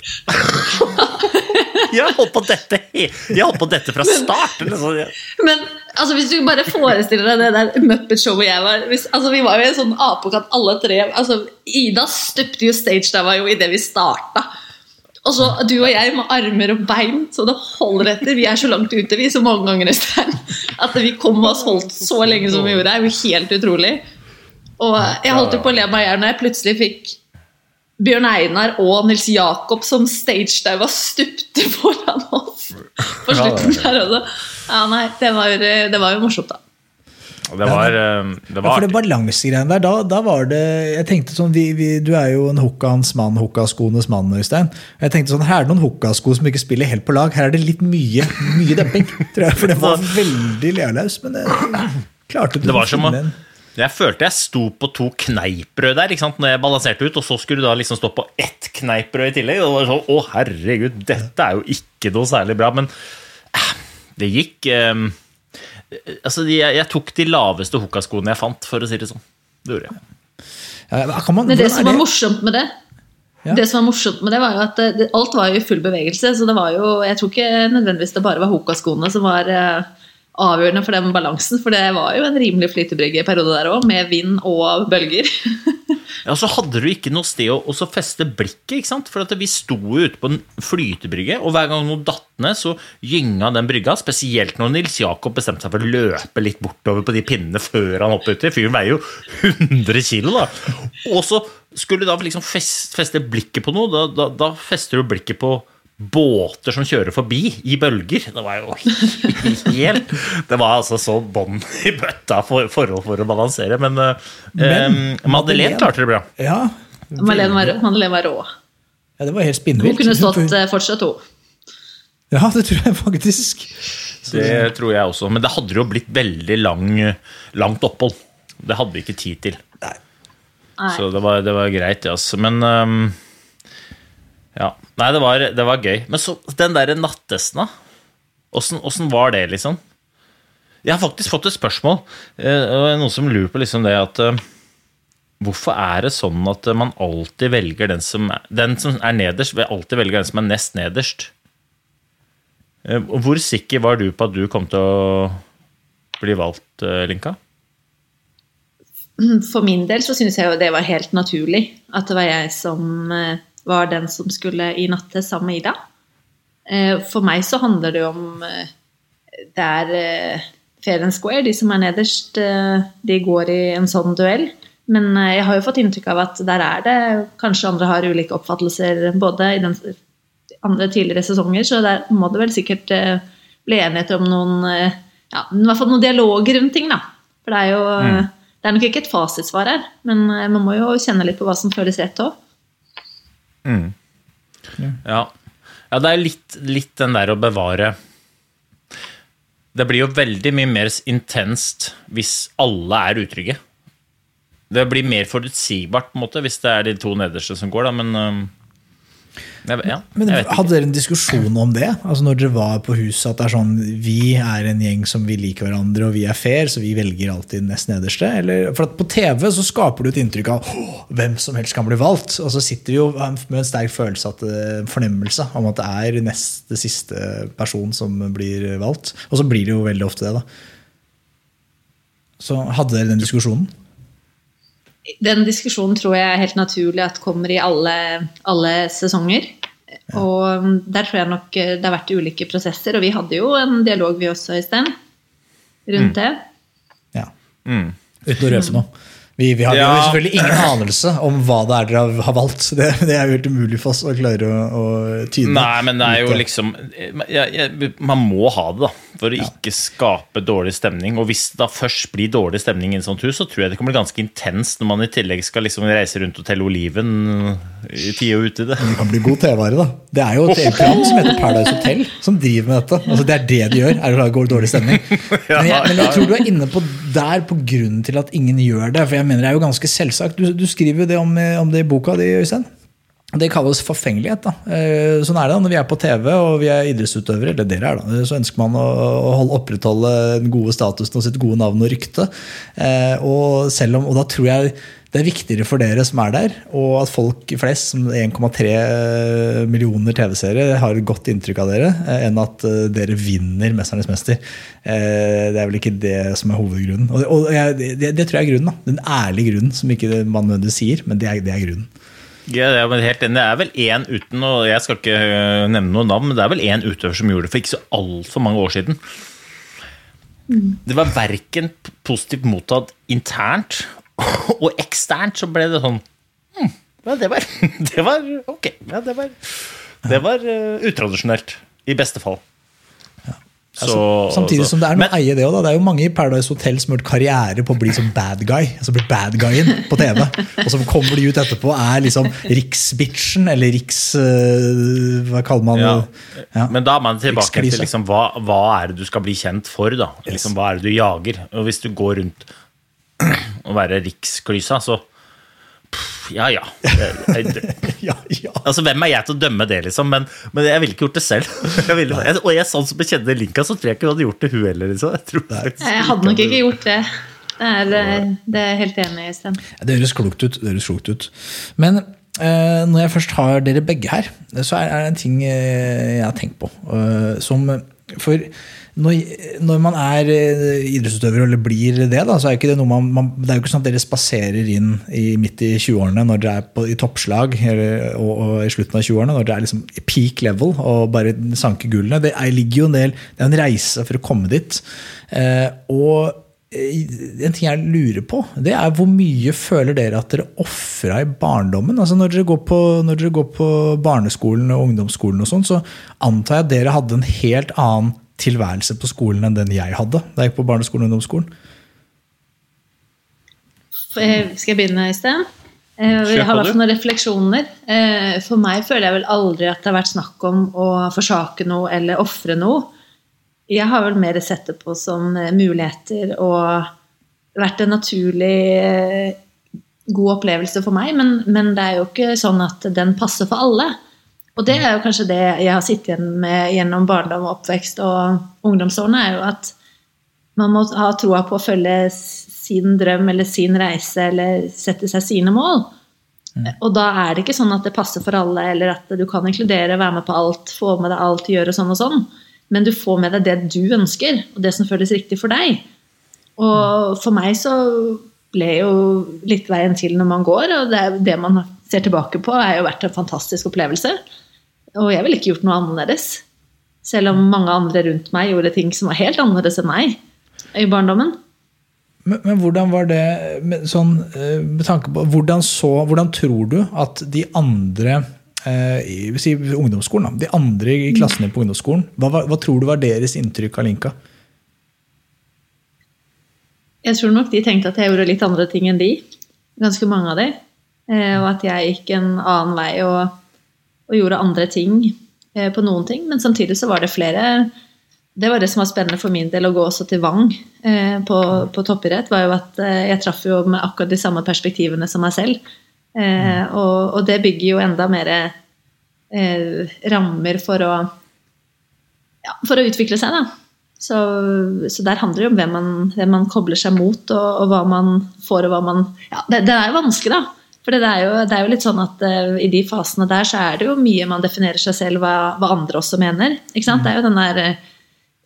<laughs> Jeg har holdt på dette de holdt på dette fra start. Liksom. Men altså, hvis du bare forestiller deg det der Muppet-showet jeg var hvis, altså, Vi var jo en sånn apekatt alle tre. Altså, Ida støpte jo stage-dava jo idet vi starta. Og så du og jeg med armer og bein så det holder etter. Vi er så langt ute, vi, så mange ganger Øystein, at vi kom oss holdt så lenge som vi gjorde. Er jo helt utrolig. Og jeg holdt jo på å le meg i hjel når jeg plutselig fikk Bjørn Einar og Nils Jakob som stagediva stupte foran oss på slutten der også. Ja, nei, det var, det var jo morsomt, da. Det var, det det Ja, var for det balansegreiene der, da, da var det Jeg tenkte sånn, vi, vi, Du er jo en hokkans mann, hokkaskoenes mann, Øystein. Jeg tenkte sånn, Her er det noen hokkasko som ikke spiller helt på lag. Her er det litt mye mye demping. Tror jeg, for det var <laughs> veldig lealaus, men det klarte du Det var å finne en Jeg følte jeg sto på to kneippbrød der ikke sant? Når jeg balanserte ut, og så skulle du da liksom stå på ett kneippbrød i tillegg. Og det var sånn, å herregud, dette er jo ikke noe særlig bra. Men eh, det gikk eh, Altså, jeg, jeg tok de laveste hokkaskoene jeg fant, for å si det sånn. Det gjorde jeg. ja, man, Men det som var morsomt med det, Ja. det som var morsomt med det var jo at det, alt var jo i full bevegelse. Så det var jo, jeg tror ikke nødvendigvis det bare var Hoka-skoene som var eh, avgjørende for den balansen. For det var jo en rimelig flytebrygge i periode der òg, med vind og bølger. <laughs> Ja, så hadde du ikke noe sted å feste blikket, ikke sant? For vi sto jo ute på en flytebrygge, og hver gang noe datt ned, så gynga den brygga. Spesielt når Nils Jakob bestemte seg for å løpe litt bortover på de pinnene før han hoppet uti. Fyren veier jo 100 kilo, da. Og så skulle du da liksom fest, feste blikket på noe. Da, da, da fester du blikket på båter som kjører forbi i bølger. Det var jo <laughs> helt Det var altså så bånd i bøtta for forhold for å balansere. Men, eh, Men, eh, Madeleine klarte det bra. Ja, Madeleine var, Madeleine var rå. ja, det var helt spinnvilt. Hun kunne stått eh, fortsatt, hun. Ja, det tror jeg faktisk. Det tror jeg også. Men det hadde jo blitt veldig lang, langt opphold. Det hadde vi ikke tid til. Nei. Så det var, det var greit, ja. altså. Men øhm, Ja. Nei, det var, det var gøy. Men så den derre nattesten, da. Åssen var det, liksom? Jeg har faktisk fått et spørsmål. eh, Noen som lurer på liksom det at eh, Hvorfor er det sånn at man alltid velger den som er, den som er nederst, alltid velge den som er nest nederst? Eh, Hvor sikker var du på at du kom til å bli valgt, Linka? For min del så syns jeg jo det var helt naturlig at det var jeg som var den som skulle i natte sammen med Ida. Eh, For meg så handler det jo om eh, Det er eh, fair and square. De som er nederst, de går i en sånn duell. Men jeg har jo fått inntrykk av at der er det Kanskje andre har ulike oppfattelser både i den andre tidligere sesonger, så der må det vel sikkert bli enighet om noen ja, i hvert fall noen dialog rundt ting, da. For det er jo Det er nok ikke et fasitsvar her, men man må jo kjenne litt på hva som føles rett òg. Ja. ja, det er litt, litt den der å bevare Det blir jo veldig mye mer intenst hvis alle er utrygge. Det blir mer forutsigbart på en måte hvis det er de to nederste som går, da, men jeg, ja, Men. Hadde dere en diskusjon om det? Altså Når dere var på huset, at det er sånn Vi er en gjeng som vi liker hverandre, og vi er fair, så vi velger alltid nest nederste? Eller, for at på TV så skaper du et inntrykk av hvem som helst kan bli valgt. Og så sitter vi jo med en sterk følelse at, eh, fornemmelse om at det er neste siste person som blir valgt. Og så blir det jo veldig ofte det, da. Så hadde dere den diskusjonen? Den diskusjonen tror jeg er helt naturlig at kommer i alle, alle sesonger. Og mm, der tror jeg nok eh, det har vært ulike prosesser, og vi hadde jo en dialog vi også, Øystein, rundt det. Ja. Mm. Uten å røpe noe. Vi, vi har jo selvfølgelig ingen anelse om hva det er dere har- valgt. Det, det er jo helt umulig for oss å klare å, å tyde. Nei, men det er jo liksom jeg, jeg, Man må ha det, da. For å ikke skape dårlig stemning. Og hvis det da først blir dårlig stemning i et sånt hus, så tror jeg det kommer bli ganske intenst når man i tillegg skal liksom reise rundt og telle oliven i tide og utide. Det kan bli god TV-vare, da. Det er jo et eget program som heter Paradise Hotel, som driver med dette. Altså, det er det de gjør, er å lage dårlig stemning. <laughs> Men jeg, men jeg tror du er inne på der på grunnen til at ingen gjør det. For jeg mener er jo ganske selvsagt. Du, du skriver jo det om, om det i boka di, Øystein. Det kalles forfengelighet. da. Eh, Sånn er det da, når vi er på TV og vi er idrettsutøvere, eller dere er da, så ønsker man å å holde, opprettholde den gode statusen og sitt gode navn og rykte. Eh, Og, om, og da tror jeg det er viktigere for dere som er der, og at folk flest, som 1,3 millioner TV-seere, har et godt inntrykk av dere, eh, enn at eh, dere vinner 'Mesternes mester'. Eh, Det er vel ikke det som er hovedgrunnen. Og, det, det, det tror jeg er grunnen. da. Den ærlige grunnen, som ikke man nødvendigvis sier, men det er, det er grunnen. Ja, jeg er helt enig. Det er vel én uten, og jeg skal ikke øh, nevne noe navn, men det er vel én utøver som gjorde det for ikke så altfor mange år siden. Det var verken positivt mottatt internt <laughs> og eksternt, så ble det sånn hm, ja, det var, <laughs> det var ok. Ja, det var, det var uh, utradisjonelt. I beste fall. Så, Samtidig så- som det er noe men- eie det òg. Det er jo mange i Paradise Hotel som har gjort karriere på å bli som bad guy. Altså bli bad guyen på TV. <laughs> Og så kommer de ut etterpå er liksom riksbitchen, eller riks... Uh, Hva kaller man det? Ja. Ja. Men da er man tilbake til liksom, hva, hva er det du skal bli kjent for. da? Liksom, hva er det du jager? Og hvis du går rundt og være riksklysa, så pff, Ja ja. Det- det- <laughs> Ja, ja. Altså, Hvem er jeg til å dømme det, liksom? Men, men jeg ville ikke gjort det selv. <laughs> Jeg ville, jeg, og jeg sånn som jeg kjenner Linka, så tror jeg ikke hun hadde gjort det, hun heller. Liksom. Jeg, tror faktisk Jeg hadde nok ikke gjort det. Det er, eh, det er helt enig i, Sten. Det høres klokt ut. Det høres klokt ut. Men eh, når jeg først har dere begge her, så er er det en ting eh, jeg har tenkt på. eh, som For når, når man er eh, idrettsutøver eller blir det, da, så er det man, man Det er jo ikke sånn at dere spaserer inn i, midt i 20-årene når dere er på, i toppslag, eller, og, og i slutten av 20-årene, når dere er liksom i peak level og bare sanker gullene. Det er, ligger jo en del Det er en reise for å komme dit. Eh, og en ting jeg lurer på, det er hvor mye føler dere at dere ofra i barndommen? Altså når dere, går på, når dere går på barneskolen og ungdomsskolen, og sånn, så antar jeg at dere hadde en helt annen tilværelse på skolen enn den jeg hadde da jeg gikk på barneskolen og ungdomsskolen. Eh, Skal jeg begynne, i sted? Vi Jeg har noen refleksjoner. Eh, For meg føler jeg vel aldri at det har vært snakk om å forsake noe eller ofre noe. Jeg har vel mer sett det på som eh, muligheter og vært en naturlig eh, god opplevelse for meg, men, men det er jo ikke sånn at den passer for alle. Og det er jo kanskje det jeg har sittet igjen med gjennom barndom og oppvekst og ungdomsårene, er jo at man må ha troa på å følge sin drøm eller sin reise eller sette seg sine mål. Og da er det ikke sånn at det passer for alle, eller at du kan inkludere, være med på alt, få med deg alt, gjøre sånn og sånn. Men du får med deg det du ønsker, og det som føles riktig for deg. Og for meg så ble jo litt veien til når man går, og det, er det man ser tilbake på, har jo vært en fantastisk opplevelse. Og jeg ville ikke gjort noe annerledes. Selv om mange andre rundt meg gjorde ting som var helt annerledes enn meg i barndommen. Men, men hvordan var det med, sånn, eh, med tanke på hvordan, så, hvordan tror du at de andre eh, i si, ungdomsskolen, de andre i klassene på ungdomsskolen, hva, hva, hva tror du var deres inntrykk av Linka? Jeg tror nok de tenkte at jeg gjorde litt andre ting enn de. Ganske mange av de. Eh, og at jeg gikk en annen vei og, og gjorde andre ting eh, på noen ting. Men samtidig så var det flere Det var det som var spennende for min del å gå også til Vang eh, på, på toppidrett. var jo at Jeg traff jo med akkurat de samme perspektivene som meg selv. Eh, og, og det bygger jo enda mer rammer for å ja, for å utvikle seg, da. Så, så der handler det om hvem man, hvem man kobler seg mot, og, og hva man får, og hva man Ja, det, det er jo vanskelig, da. For det er jo, det er jo litt sånn at uh, i de fasene der så er det jo mye man definerer seg selv hva, hva andre også mener. Ikke sant? Det er jo den der eh,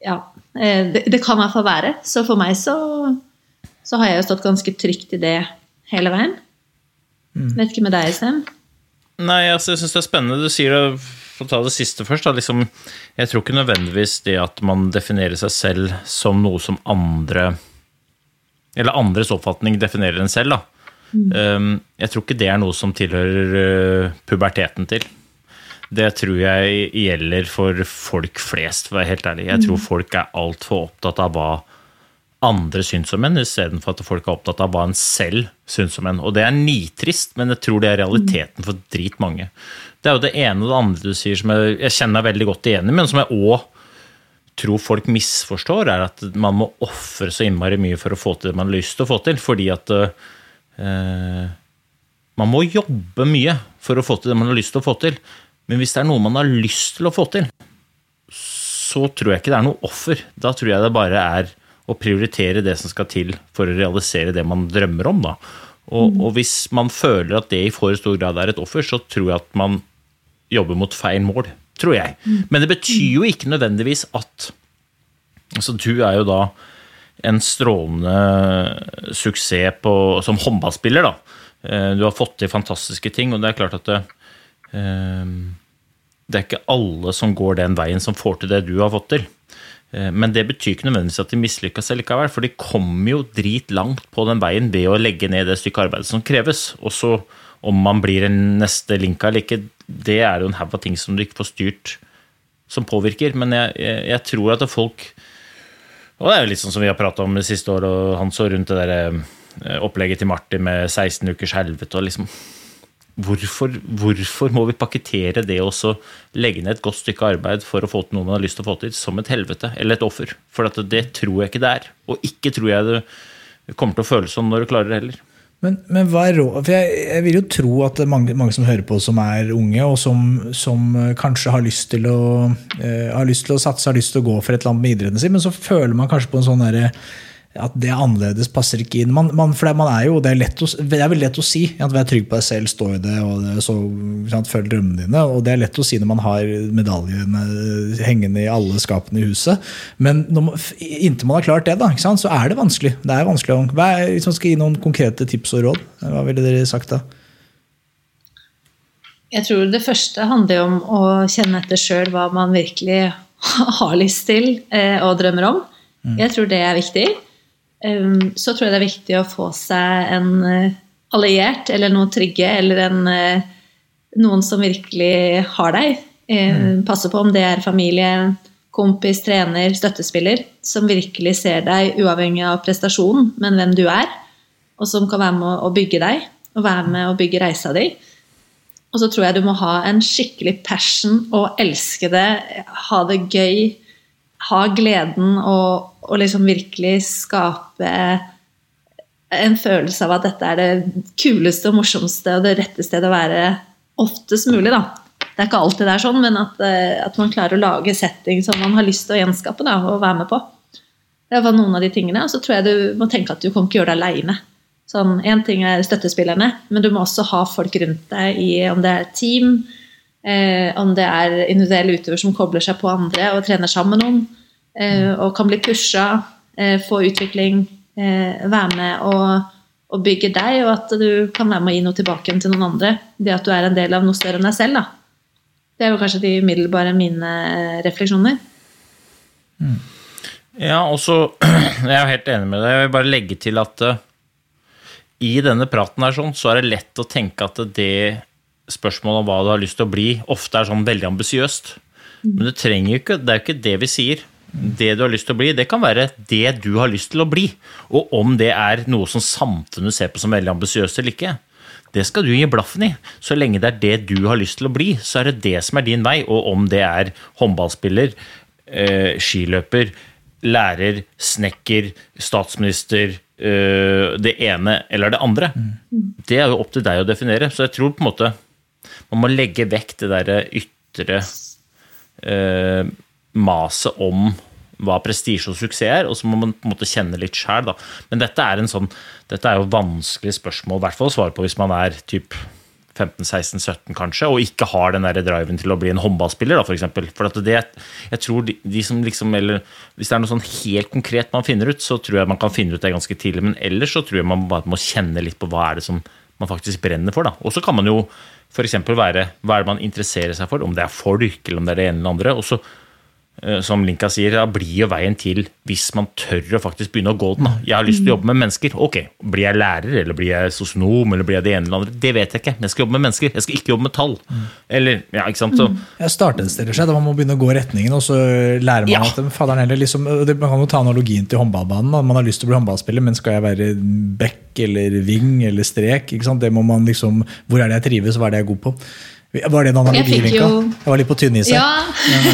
Ja, eh, det, det kan i hvert fall være. Så for meg så, så har jeg jo stått ganske trygt i det hele veien. Vet ikke med deg, Sten. Nei, altså, jeg syns det er spennende. Du sier det for å ta det siste først, da, liksom, jeg tror ikke nødvendigvis det at man definerer seg selv som noe som andre Eller andres oppfatning definerer en selv. da. Um, jeg tror ikke det er noe som tilhører uh, puberteten til. Det tror jeg gjelder for folk flest, for å være helt ærlig. Jeg tror folk er altfor opptatt av hva andre syns om en, istedenfor at folk er opptatt av hva en selv syns om en. Og det er nitrist, men jeg tror det er realiteten for dritmange. Det er jo det ene og det andre du sier som jeg, jeg kjenner meg veldig godt igjen i, men som jeg òg tror folk misforstår, er at man må ofre så innmari mye for å få til det man har lyst til å få til. Fordi at eh, man må jobbe mye for å få til det man har lyst til å få til. Men hvis det er noe man har lyst til å få til, så tror jeg ikke det er noe offer. Da tror jeg det bare er å prioritere det som skal til for å realisere det man drømmer om. Da. Og, og hvis man føler at det i for stor grad er et offer, så tror jeg at man jobber mot feil mål. Tror jeg. Men det betyr jo ikke nødvendigvis at Altså, du er jo da en strålende suksess på, som håndballspiller, da. Eh, Du har fått til fantastiske ting, og det er klart at det, eh, det er ikke alle som går den veien som får til det du har fått til. Eh, Men det betyr ikke nødvendigvis at de mislykkes likevel, for de kommer jo dritlangt på den veien ved å legge ned det stykket arbeid som kreves. Og så om man blir en neste Linka eller ikke, det er jo en haug av ting som du ikke får styrt, som påvirker. Men jeg, jeg, jeg tror at folk Og det er jo litt sånn som vi har prata om det siste året, og han så rundt det der eh, opplegget til Martin med 16 ukers helvete og liksom Hvorfor, hvorfor må vi pakkettere det og så legge ned et godt stykke arbeid for å få til noe man har lyst til å få til, som et helvete eller et offer? For det tror jeg ikke det er. Og ikke tror jeg det kommer til å føles sånn når du klarer det heller. Men, men hva er råd? For jeg, jeg vil jo tro at det er mange, mange som hører på som er unge, og som, som eh, kanskje har lyst å eh, har lyst til å satse, har lyst til å gå for et eller annet med idretten sin, men så føler man kanskje på en sånn derre at det er annerledes, passer ikke inn. Man, man, for det, man er jo, det er, lett å, det er veldig lett å si. At Vær trygg på deg selv, stå i det, og det, så, sant, følg drømmene dine. Og det er lett å si når man har medaljene hengende i alle skapene i huset. Men når man, inntil man har klart det, da, sant, så er det vanskelig. Det er vanskelig. å- Hva er, man skal gi noen konkrete tips og råd, hva ville dere sagt da? Jeg tror det første handler om å kjenne etter sjøl hva man virkelig <laughs> har lyst til eh, og drømmer om. Jeg tror det er viktig. Um, så tror jeg det er viktig å få seg en eh, alliert eller noen trygge eller en, eh, noen som virkelig har deg. Eh, Passe på om det er familie, kompis, trener, støttespiller, som virkelig ser deg uavhengig av prestasjonen, men hvem du er, og som kan være med å bygge deg og være med å bygge reisa di. Og så tror jeg du må ha en skikkelig passion og elske det, ha det gøy, ha gleden og, og liksom virkelig skape en følelse av at dette er det kuleste og morsomste og det rette stedet å være oftest mulig. da. Det er ikke alltid det er sånn, men at, eh, at man klarer å lage setting som man har lyst til å gjenskape da, og være med på. Det var noen av de tingene. Og så tror jeg du må tenke at du kan ikke gjøre det aleine. Sånn, ting er støttespillerne, men du må også ha folk rundt deg i om det er team, eh, om det er individuelle utøvere som kobler seg på andre og trener sammen noen, eh, og kan bli pusha, eh, få utvikling, eh, være med og, og bygge deg, og at du kan være med å gi noe tilbake til noen andre. Det at du er en del av noe større enn deg selv. da. Det er jo kanskje de umiddelbare mine refleksjoner. Ja, og så <clears throat> Jeg er jeg helt enig med deg. Jeg vil bare legge til at uh, i denne praten her sånn, så er det lett å tenke at det spørsmålet om hva du har lyst til å bli, ofte er sånn veldig ambisiøst. Men det ikke, det er jo ikke det vi sier. Det du har lyst til å bli, det kan være det du har lyst til å bli. Og om det er noe som samfunnet ser på som veldig ambisiøst eller ikke, det skal du gi blaffen i. Så lenge det er det du har lyst til å bli, så er det det som er din vei. Og om det er håndballspiller, eh, skiløper, lærer, snekker, statsminister, eh, det ene eller det andre, det er jo opp til deg å definere. Så jeg tror på en måte man må legge vekk det derre ytre eh, maset om hva prestisje og suksess er, og så må man på en måte kjenne litt sjæl. Men dette er en sånn Dette er jo vanskelig spørsmål, i hvert fall å svare på hvis man er typ 15-16-17 kanskje, og ikke har den der driven til å bli en håndballspiller, da, for eksempel. For at det, jeg tror de, de som liksom, eller Hvis det er noe sånn helt konkret man finner ut, så tror jeg man kan finne ut det ganske tidlig. Men ellers så tror jeg man bare må kjenne litt på hva er det som man faktisk brenner for. Og så kan man jo f.eks. være hva er det man interesserer seg for, om det er folk eller om det er det ene eller andre. og så som Linka sier, da blir jo veien til hvis man tør å faktisk begynne å gå den. da. Jeg har lyst til å jobbe med mennesker. Ok, Blir jeg lærer, eller blir jeg sosionom, eller blir jeg det ene eller andre? Det vet jeg ikke. Men jeg skal jobbe med mennesker. Jeg skal ikke jobbe med tall. Eller, ja, ikke sant? Så, Ja, startstiller seg, da Man må begynne å gå retningen, og så lærer man Ja. at faderen heller liksom, Man kan jo ta analogien til håndballbanen. da. Man har lyst til å bli håndballspiller, men skal jeg være back eller wing eller strek? ikke sant? Det må man liksom, Hvor er det jeg trives, hva er det jeg er god på? Var det en analogi, Vinka? Jo- Jeg var litt på tynn is her. Ja,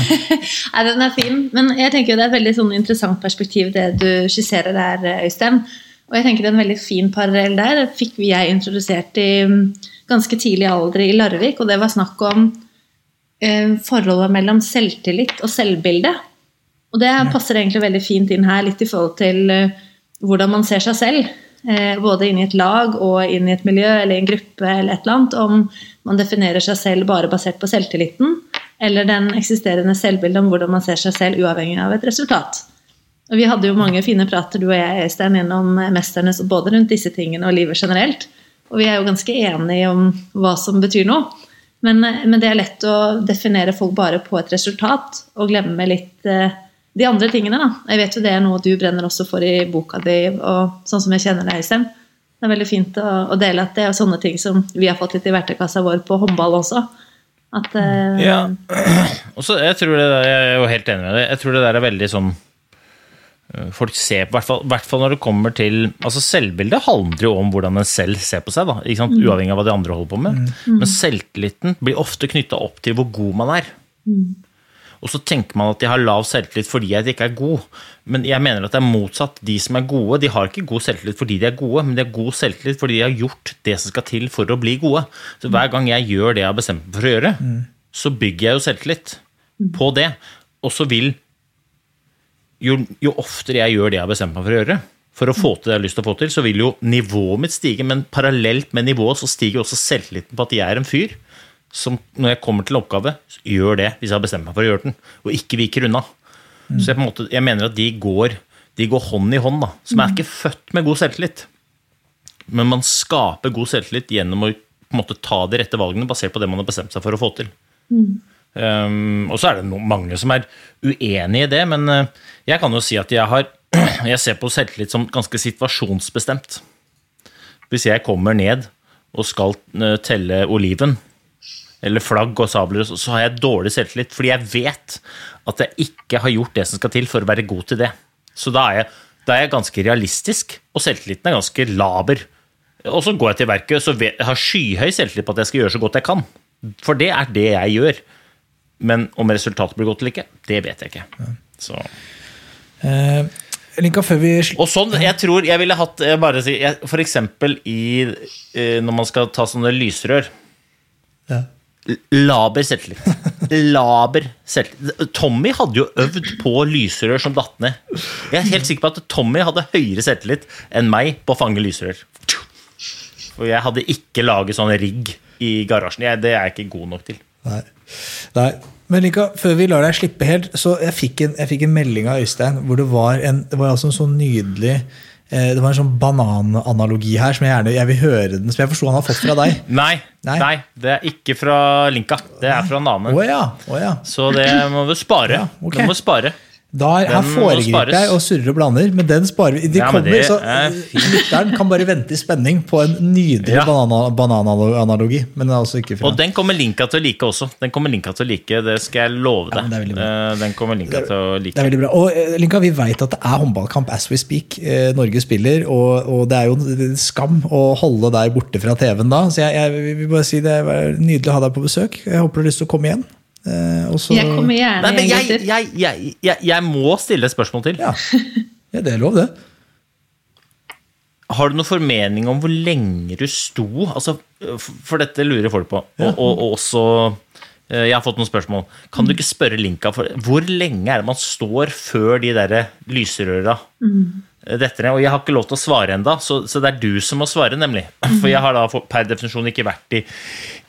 <laughs> Nei, den er fin. Men jeg tenker jo det er et veldig sånn interessant perspektiv det du skisserer der, Øystein. Og jeg tenker det er en veldig fin parallell der. Det fikk vi jeg introdusert i mm, ganske tidlig alder i Larvik, og det var snakk om eh, forholdet mellom selvtillit og selvbilde. Og det passer egentlig veldig fint inn her, litt i forhold til eh, hvordan man ser seg selv. Eh, både inn i et lag og inn i et miljø eller i en gruppe eller et eller annet. Om man definerer seg selv bare basert på selvtilliten, eller den eksisterende selvbildet om hvordan man ser seg selv uavhengig av et resultat. Og Vi hadde jo mange fine prater, du og jeg, Øystein, gjennom Mesternes, både rundt disse tingene og livet generelt. Og vi er jo ganske enige om hva som betyr noe. Men, men det er lett å definere folk bare på et resultat, og glemme litt eh, de andre tingene. da. Jeg vet jo det er noe du brenner også for i boka di, og sånn som jeg kjenner deg, Øystein. Det er veldig fint å, å dele at det er sånne ting som vi har fått litt i verktøykassa vår på håndball også. At eh, Ja. <clears throat> Også, jeg tror det der, jeg er jo helt enig med deg. Jeg tror det der er veldig sånn øh, Folk ser på, I hvert fall når det kommer til altså Selvbildet handler jo om hvordan en selv ser på seg, da, sant? uavhengig av hva de andre holder på med. Men selvtilliten blir ofte knytta opp til hvor god man er. Og så tenker man at de har lav selvtillit fordi de ikke er god. Men jeg mener at det er motsatt. De som er gode, de har ikke god selvtillit fordi de er gode, men de har god selvtillit fordi de har gjort det som skal til for å bli gode. Så hver gang jeg gjør det jeg har bestemt meg for å gjøre, så bygger jeg jo selvtillit på det. Og så vil jo, jo oftere jeg gjør det jeg har bestemt meg for å gjøre, for å få til det jeg har lyst til å få til, så vil jo nivået mitt stige, men parallelt med nivået så stiger også selvtilliten på at jeg er en fyr som når jeg kommer til oppgave, gjør det hvis jeg har bestemt meg for å gjøre den, og ikke viker unna. Så jeg, måte, jeg mener at de går, de går hånd i hånd, da. man er ikke født med god selvtillit. Men man skaper god selvtillit gjennom å måte ta de rette valgene basert på det man har bestemt seg for å få til. Um, og så er det no mange som er uenig i det, men uh, jeg kan jo si at jeg har <clears throat> jeg ser på selvtillit som ganske situasjonsbestemt. Hvis jeg kommer ned og skal uh, telle oliven, eller flagg og sabler, så så har jeg dårlig selvtillit, fordi jeg vet at jeg ikke har gjort det som skal til for å være god til det. Så da er jeg, da er jeg ganske realistisk, og selvtilliten er ganske laber. Og så går jeg til verket, og har skyhøy selvtillit på at jeg skal gjøre så godt jeg kan. For det er det jeg gjør. Men om resultatet blir godt eller ikke, det vet jeg ikke. Så. Eh, Linka, før vi Og sånn, jeg tror jeg ville hatt jeg bare si, jeg, For eksempel i, eh, når man skal ta sånne lysrør. Ja. Laber selvtillit. Laber selvtillit. Tommy hadde jo øvd på lysrør som datt ned. Jeg er helt sikker på at Tommy hadde høyere selvtillit enn meg på å fange lysrør. Og jeg hadde ikke laget sånn rigg i garasjen. Jeg, det er jeg ikke god nok til. Nei. Nei. Men Linka, før vi lar deg slippe helt, så jeg fikk en, jeg fikk en melding av Øystein hvor det var, en, det var altså en sånn nydelig Det var en sånn banananalogi her som jeg gjerne jeg vil høre den, som jeg forsto han har fått fra deg. <laughs> Nei, Nei. nei. det er ikke fra Linka. Det er fra en Å Oh, ja, Oh, ja. Så det må du spare. Ja, okay. Det må vi spare. Da er, her foregriper jeg og surrer og blander, men den sparer vi. De Ja, kommer, det så er. Lytteren kan bare vente i spenning på en nydelig Ja. banana- banananalogi. Er altså Og den kommer Linka til å like også. Den kommer Linka til å like, Det skal jeg love deg. Ja. Eh, Den kommer Linka til å Det like. er veldig bra. Og eh, Linka, vi vet at det er håndballkamp as we speak. Eh, Norge spiller, og, og det er jo en skam å holde deg borte fra TV-en da. Så jeg, jeg vil bare si det er nydelig å ha deg på besøk. Jeg håper du har lyst til å komme igjen. Eh, og så- Jeg kommer gjerne Nei, men jeg, jeg, jeg, jeg, jeg må stille et spørsmål til. Ja. ja, det er lov, det. Har du noen formening om hvor lenge du sto? Altså, for dette lurer folk på. Og, og, og også eh, Jeg har fått noen spørsmål. Kan du ikke spørre Linka for hvor lenge er det man står før de der lyserøra eh, detter ned? Og jeg har ikke lov til å svare ennå, så, så det er du som må svare, nemlig. <clears throat> For jeg har da per definisjon ikke vært i,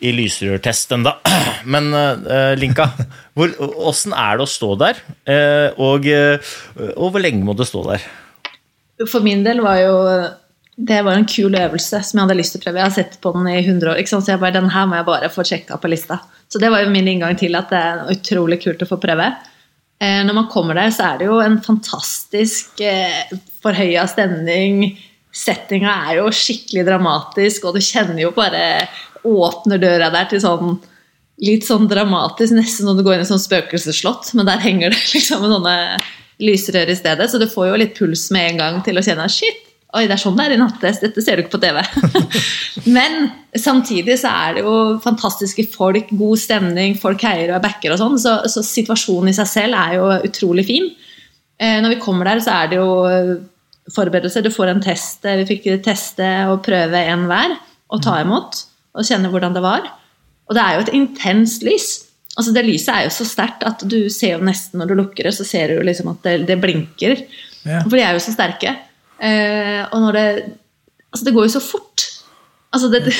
i lysrørtest ennå. <clears throat> Men uh, Linka, <laughs> hvor, åssen er det å stå der? Uh, og, og hvor lenge må du stå der? For min del var jo det var en kul øvelse som jeg hadde lyst til å prøve. Jeg har sett på den i 100 år, ikke sant? så jeg bare, den her må jeg bare få sjekka på lista. Så det var jo min inngang til at det er utrolig kult å få prøve. Eh, når man kommer der, så er det jo en fantastisk eh, forhøya stemning. Settinga er jo skikkelig dramatisk, og du kjenner jo bare Åpner døra der til sånn litt sånn dramatisk, nesten som du går inn i sånn spøkelsesslott, men der henger det <laughs> liksom sånne lysrør i stedet, så du får jo litt puls med en gang til å kjenne shit, Oi, det er sånn det er i nattest. Dette ser du ikke på TV. <laughs> Men samtidig så er det jo fantastiske folk, god stemning, folk heier og er backer og sånn. Så, så, situasjonen i seg selv er jo utrolig fin. Eh, når vi kommer der, så er det jo forberedelser. Du får en test. Vi fikk teste og prøve en hver og ta imot og kjenne hvordan det var. Og det er jo et intenst lys. Altså Det lyset er jo så sterkt at du ser jo nesten når du lukker det, så ser du liksom at det, det blinker. Ja. For de er jo så sterke. Eh, og når det Altså, det går jo så fort. Altså, det, det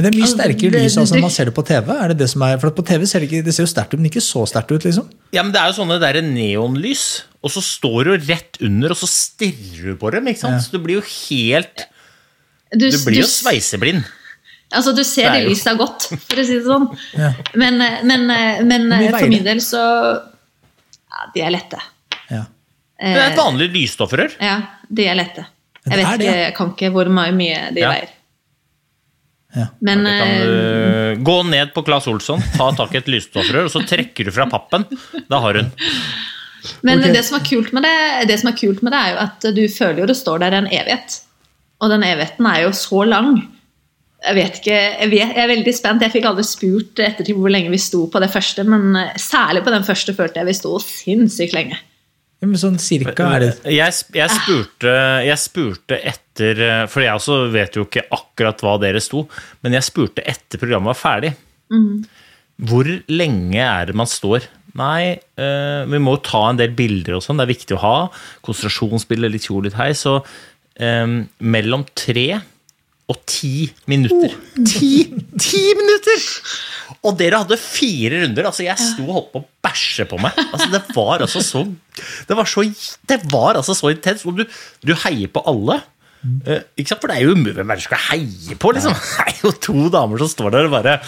men det er mye altså, sterkere lys altså, når man ser det på TV? Er det det som er, for på TV ser det, ikke, det ser jo sterkt ut, men ikke så sterkt ut. liksom. Ja, men Det er jo sånne der neonlys, og så står du rett under, og så stirrer du på dem. ikke sant? Ja. Så du blir jo helt Du, du blir jo sveiseblind. Altså, du ser det, det lyset godt, for å si det sånn. Ja. Men, men, men, men for min del så Ja, de er lette. Det er et vanlig lysstoffrør? Ja, de er lette. Jeg vet ikke, jeg kan ikke hvor mye de ja. veier. Ja. Men ja, kan uh, gå ned på Claes Olsson, ta tak i et lysstoffrør, og så trekker du fra pappen. Da har hun. Men okay. det, som det, det, som er kult med det, er jo at du føler jo det står der en evighet. Og den evigheten er jo så lang. Jeg vet ikke, jeg, vet, jeg er veldig spent. Jeg fikk aldri spurt ettertid hvor lenge vi sto på det første, men særlig på den første følte jeg vi sto sinnssykt lenge. Men sånn cirka er det jeg, jeg, spurte, jeg, spurte, etter For jeg også vet jo ikke akkurat hva dere sto, men jeg spurte etter programmet var ferdig. Mm. Hvor lenge er det man står? Nei, uh, vi må jo ta en del bilder og sånn. Det er viktig å ha. Konsentrasjonsbilder, litt tjo, litt hei. Så um, mellom tre og ti minutter. Oh. Ti, ti minutter! Og dere hadde fire runder. altså Jeg sto og holdt på å bæsje på meg. altså Det var altså så Det var så, det var altså så intenst. Og du, du heier på alle. Uh, ikke sant? For det er jo umulig hvem skal heie på. liksom <laughs> Det er jo to damer som står der og bare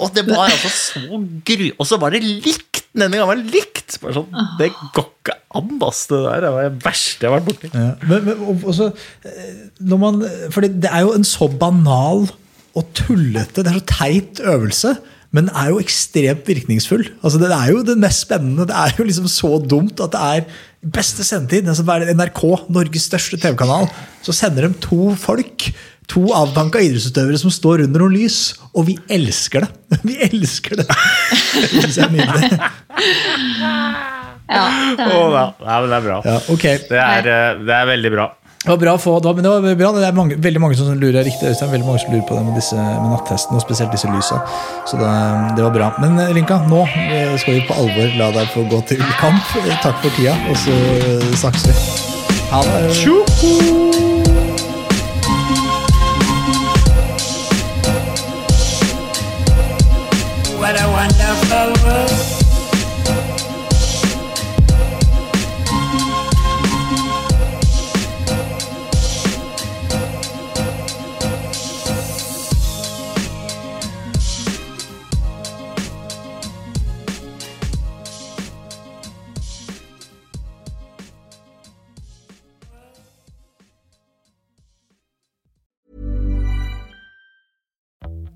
Og det var altså så gru... Og så var det likt! Denne gangen var det likt! Bare sånn, Det går ikke an, ass! Det der det var det verste jeg har vært borti. Ja, men, men også, eh, når man, det er jo en så banal og tullete, det er så teit øvelse. Men den er jo ekstremt virkningsfull. Altså, det er jo det mest spennende. Det er jo liksom så dumt at det er beste sendetid. Altså, NRK, Norges største TV-kanal, så sender de to folk. To avdanka idrettsutøvere som står under noen lys. Og vi elsker det! <laughs> Vi elsker det! <laughs> Det syns jeg er nydelig. Ja, det er, oh, ja, det er bra. Ja, okay. det, er, eh, det er veldig bra. Det var bra å få, det var, men det var bra. Det er mange, veldig mange som lurer riktig, Øystein, veldig mange som lurer på det med, disse, med nattesten, og spesielt disse lysa. Så det, det, var bra. Men Linka, Rinka, nå eh, skal vi på alvor la deg få gå til kamp. Takk for tida, og så snakkes vi. Ha det.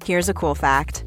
Here's a cool fact